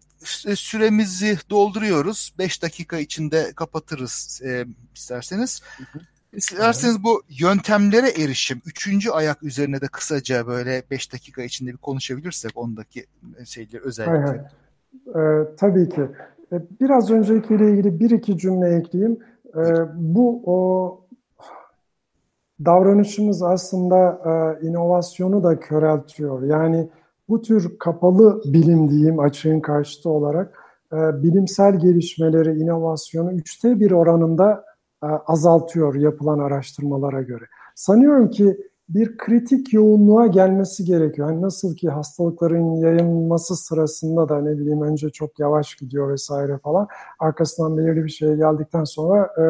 süremizi dolduruyoruz. 5 dakika içinde kapatırız e, isterseniz. Hı hı. İsterseniz bu yöntemlere erişim, üçüncü ayak üzerine de kısaca böyle beş dakika içinde bir konuşabilirsek ondaki şeyleri özellikle. Hayır. Ee, tabii ki. Ee, biraz öncekiyle ilgili bir iki cümle ekleyeyim. Ee, bu o davranışımız aslında e, inovasyonu da köreltiyor. Yani bu tür kapalı bilim diyeyim açığın karşıtı olarak e, bilimsel gelişmeleri, inovasyonu üçte bir oranında e, azaltıyor yapılan araştırmalara göre. Sanıyorum ki bir kritik yoğunluğa gelmesi gerekiyor. Yani nasıl ki hastalıkların yayılması sırasında da ne bileyim önce çok yavaş gidiyor vesaire falan. Arkasından belirli bir şey geldikten sonra e,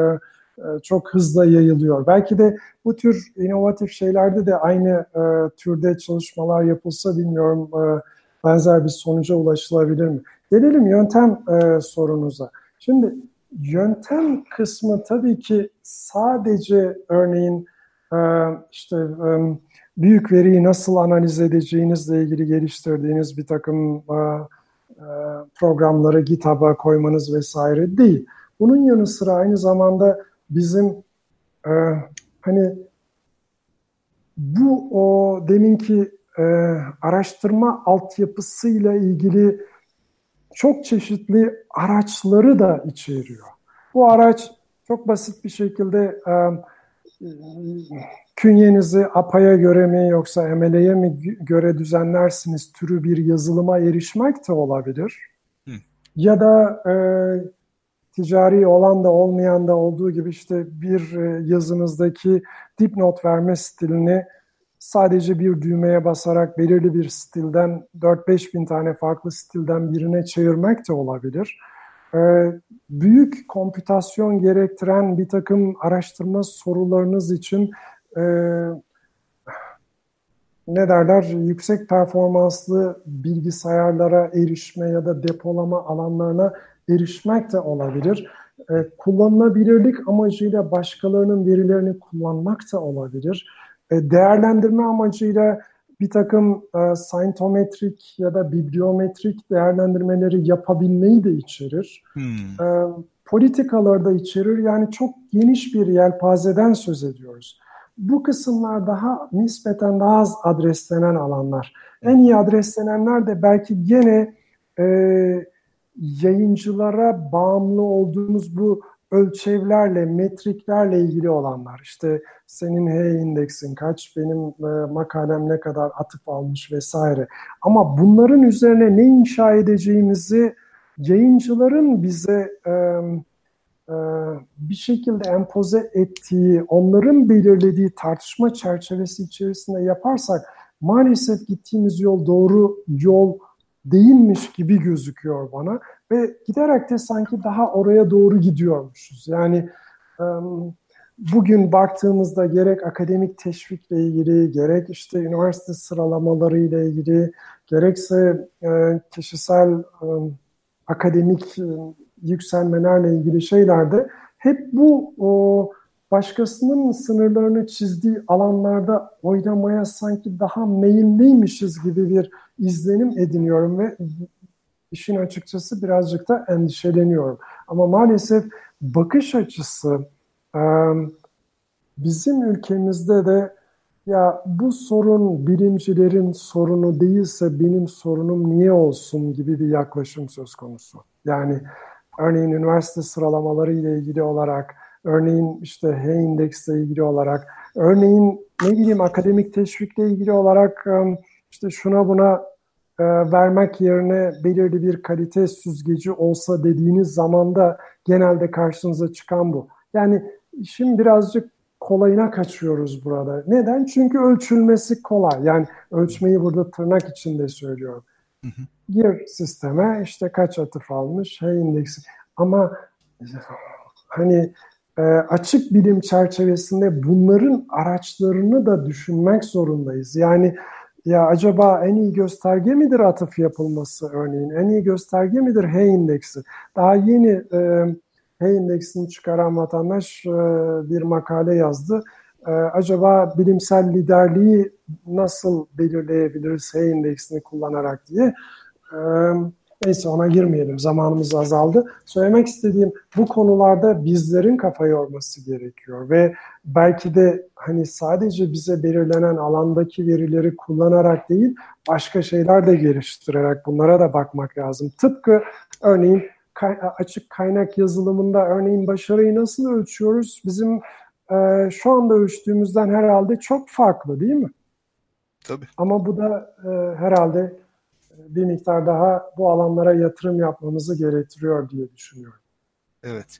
e, çok hızla yayılıyor. Belki de bu tür inovatif şeylerde de aynı e, türde çalışmalar yapılsa bilmiyorum e, benzer bir sonuca ulaşılabilir mi? Gelelim yöntem e, sorunuza. Şimdi Yöntem kısmı tabii ki sadece örneğin işte e, büyük veriyi nasıl analiz edeceğinizle ilgili geliştirdiğiniz bir takım e, programları GitHub'a koymanız vesaire değil. Bunun yanı sıra aynı zamanda bizim hani bu o deminki araştırma altyapısıyla ilgili çok çeşitli araçları da içeriyor. Bu araç çok basit bir şekilde e, künyenizi APA'ya göre mi yoksa ML'ye mi göre düzenlersiniz türü bir yazılıma erişmek de olabilir. Hı. Ya da e, ticari olan da olmayan da olduğu gibi işte bir e, yazınızdaki dipnot verme stilini sadece bir düğmeye basarak belirli bir stilden 4-5 bin tane farklı stilden birine çevirmek de olabilir. Ee, büyük komputasyon gerektiren bir takım araştırma sorularınız için e, ne derler yüksek performanslı bilgisayarlara erişme ya da depolama alanlarına erişmek de olabilir. Ee, kullanılabilirlik amacıyla başkalarının verilerini kullanmak da olabilir e, değerlendirme amacıyla bir takım e, scientometrik ya da bibliometrik değerlendirmeleri yapabilmeyi de içerir. Hmm. E, politikaları da içerir. Yani çok geniş bir yelpazeden söz ediyoruz. Bu kısımlar daha nispeten daha az adreslenen alanlar. En iyi adreslenenler de belki gene e, yayıncılara bağımlı olduğumuz bu ölçevlerle, metriklerle ilgili olanlar. İşte senin H indeksin kaç, benim e, makalem ne kadar atıp almış vesaire. Ama bunların üzerine ne inşa edeceğimizi yayıncıların bize e, e, bir şekilde empoze ettiği, onların belirlediği tartışma çerçevesi içerisinde yaparsak maalesef gittiğimiz yol doğru yol değilmiş gibi gözüküyor bana ve giderek de sanki daha oraya doğru gidiyormuşuz. Yani bugün baktığımızda gerek akademik teşvikle ilgili, gerek işte üniversite sıralamaları ile ilgili, gerekse e, kişisel akademik e, yükselmelerle ilgili şeylerde hep bu o, başkasının sınırlarını çizdiği alanlarda oynamaya sanki daha meyilliymişiz gibi bir izlenim ediniyorum ve işin açıkçası birazcık da endişeleniyorum. Ama maalesef bakış açısı bizim ülkemizde de ya bu sorun bilimcilerin sorunu değilse benim sorunum niye olsun gibi bir yaklaşım söz konusu. Yani örneğin üniversite sıralamaları ile ilgili olarak, örneğin işte H-index ile ilgili olarak, örneğin ne bileyim akademik teşvikle ilgili olarak işte şuna buna vermek yerine belirli bir kalite süzgeci olsa dediğiniz zaman da genelde karşınıza çıkan bu. Yani işin birazcık kolayına kaçıyoruz burada. Neden? Çünkü ölçülmesi kolay. Yani ölçmeyi burada tırnak içinde söylüyorum. Gir sisteme işte kaç atıf almış, H indeksi. Ama hani e, açık bilim çerçevesinde bunların araçlarını da düşünmek zorundayız. Yani ya acaba en iyi gösterge midir atıf yapılması örneğin? En iyi gösterge midir H indeksi? Daha yeni e, H indeksini çıkaran vatandaş e, bir makale yazdı. E, acaba bilimsel liderliği nasıl belirleyebiliriz H indeksini kullanarak diye. E, Neyse ona girmeyelim. Zamanımız azaldı. Söylemek istediğim bu konularda bizlerin kafa yorması gerekiyor ve belki de hani sadece bize belirlenen alandaki verileri kullanarak değil başka şeyler de geliştirerek bunlara da bakmak lazım. Tıpkı örneğin açık kaynak yazılımında örneğin başarıyı nasıl ölçüyoruz? Bizim e, şu anda ölçtüğümüzden herhalde çok farklı değil mi? Tabii. Ama bu da e, herhalde bir miktar daha bu alanlara yatırım yapmamızı gerektiriyor diye düşünüyorum. Evet.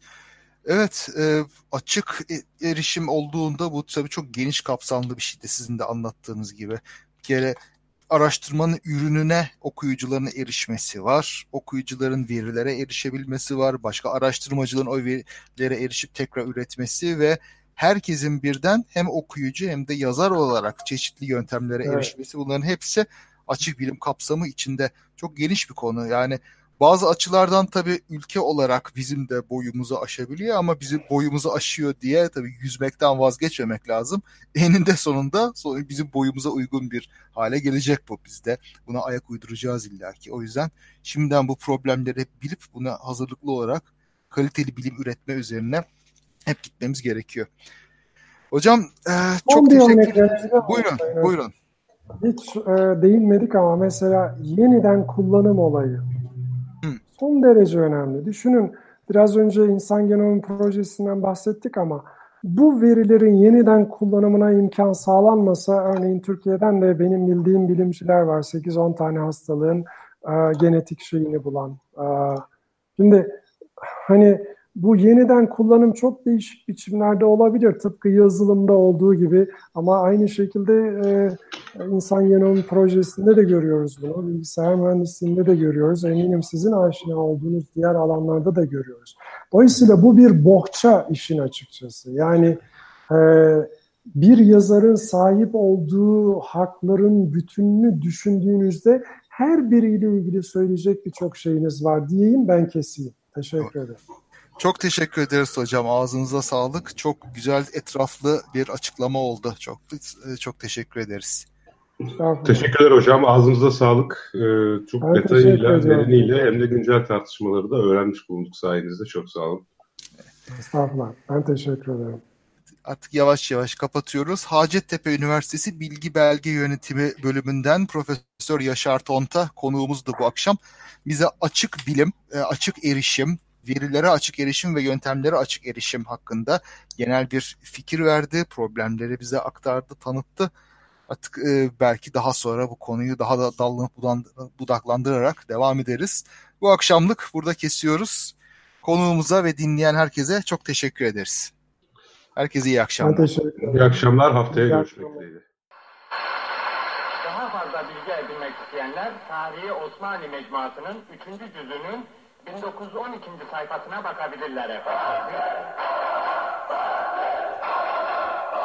Evet, e, açık e, erişim olduğunda bu tabii çok geniş kapsamlı bir şey de sizin de anlattığınız gibi. Bir kere araştırmanın ürününe okuyucuların erişmesi var. Okuyucuların verilere erişebilmesi var. Başka araştırmacıların o verilere erişip tekrar üretmesi ve herkesin birden hem okuyucu hem de yazar olarak çeşitli yöntemlere evet. erişmesi bunların hepsi açık bilim kapsamı içinde çok geniş bir konu. Yani bazı açılardan tabii ülke olarak bizim de boyumuzu aşabiliyor ama bizim boyumuzu aşıyor diye tabii yüzmekten vazgeçmemek lazım. *laughs* Eninde sonunda bizim boyumuza uygun bir hale gelecek bu. Biz de buna ayak uyduracağız illaki. O yüzden şimdiden bu problemleri bilip buna hazırlıklı olarak kaliteli bilim üretme üzerine hep gitmemiz gerekiyor. Hocam e, çok teşekkür ederim. Buyurun, buyurun hiç e, değinmedik ama mesela yeniden kullanım olayı son derece önemli. Düşünün biraz önce insan genomu projesinden bahsettik ama bu verilerin yeniden kullanımına imkan sağlanmasa örneğin Türkiye'den de benim bildiğim bilimciler var 8-10 tane hastalığın e, genetik şeyini bulan. E, şimdi hani bu yeniden kullanım çok değişik biçimlerde olabilir. Tıpkı yazılımda olduğu gibi ama aynı şekilde e, insan genom projesinde de görüyoruz bunu. Bilgisayar mühendisliğinde de görüyoruz. Eminim sizin aşina olduğunuz diğer alanlarda da görüyoruz. Dolayısıyla bu bir bohça işin açıkçası. Yani e, bir yazarın sahip olduğu hakların bütününü düşündüğünüzde her biriyle ilgili söyleyecek birçok şeyiniz var diyeyim ben keseyim. Teşekkür ederim. Çok teşekkür ederiz hocam. Ağzınıza sağlık. Çok güzel, etraflı bir açıklama oldu. Çok çok teşekkür ederiz. Teşekkürler hocam. Ağzınıza sağlık. Ee, çok evet, detayıyla, deriniyle hem de güncel tartışmaları da öğrenmiş bulunduk sayenizde. Çok sağ olun. Estağfurullah. Ben teşekkür ederim. Artık yavaş yavaş kapatıyoruz. Hacettepe Üniversitesi Bilgi Belge Yönetimi bölümünden Profesör Yaşar Tonta konuğumuzdu bu akşam. Bize açık bilim, e, açık erişim, verilere açık erişim ve yöntemlere açık erişim hakkında genel bir fikir verdi. Problemleri bize aktardı, tanıttı. Artık e, belki daha sonra bu konuyu daha da dallanıp budaklandırarak devam ederiz. Bu akşamlık burada kesiyoruz. Konuğumuza ve dinleyen herkese çok teşekkür ederiz. Herkese iyi akşamlar. teşekkür İyi akşamlar. Haftaya iyi görüşmek üzere. Daha fazla bilgi edinmek isteyenler Tarihi Osmanlı Mecmuası'nın 3. cüzünün 1912. sayfasına bakabilirler efendim. Ah,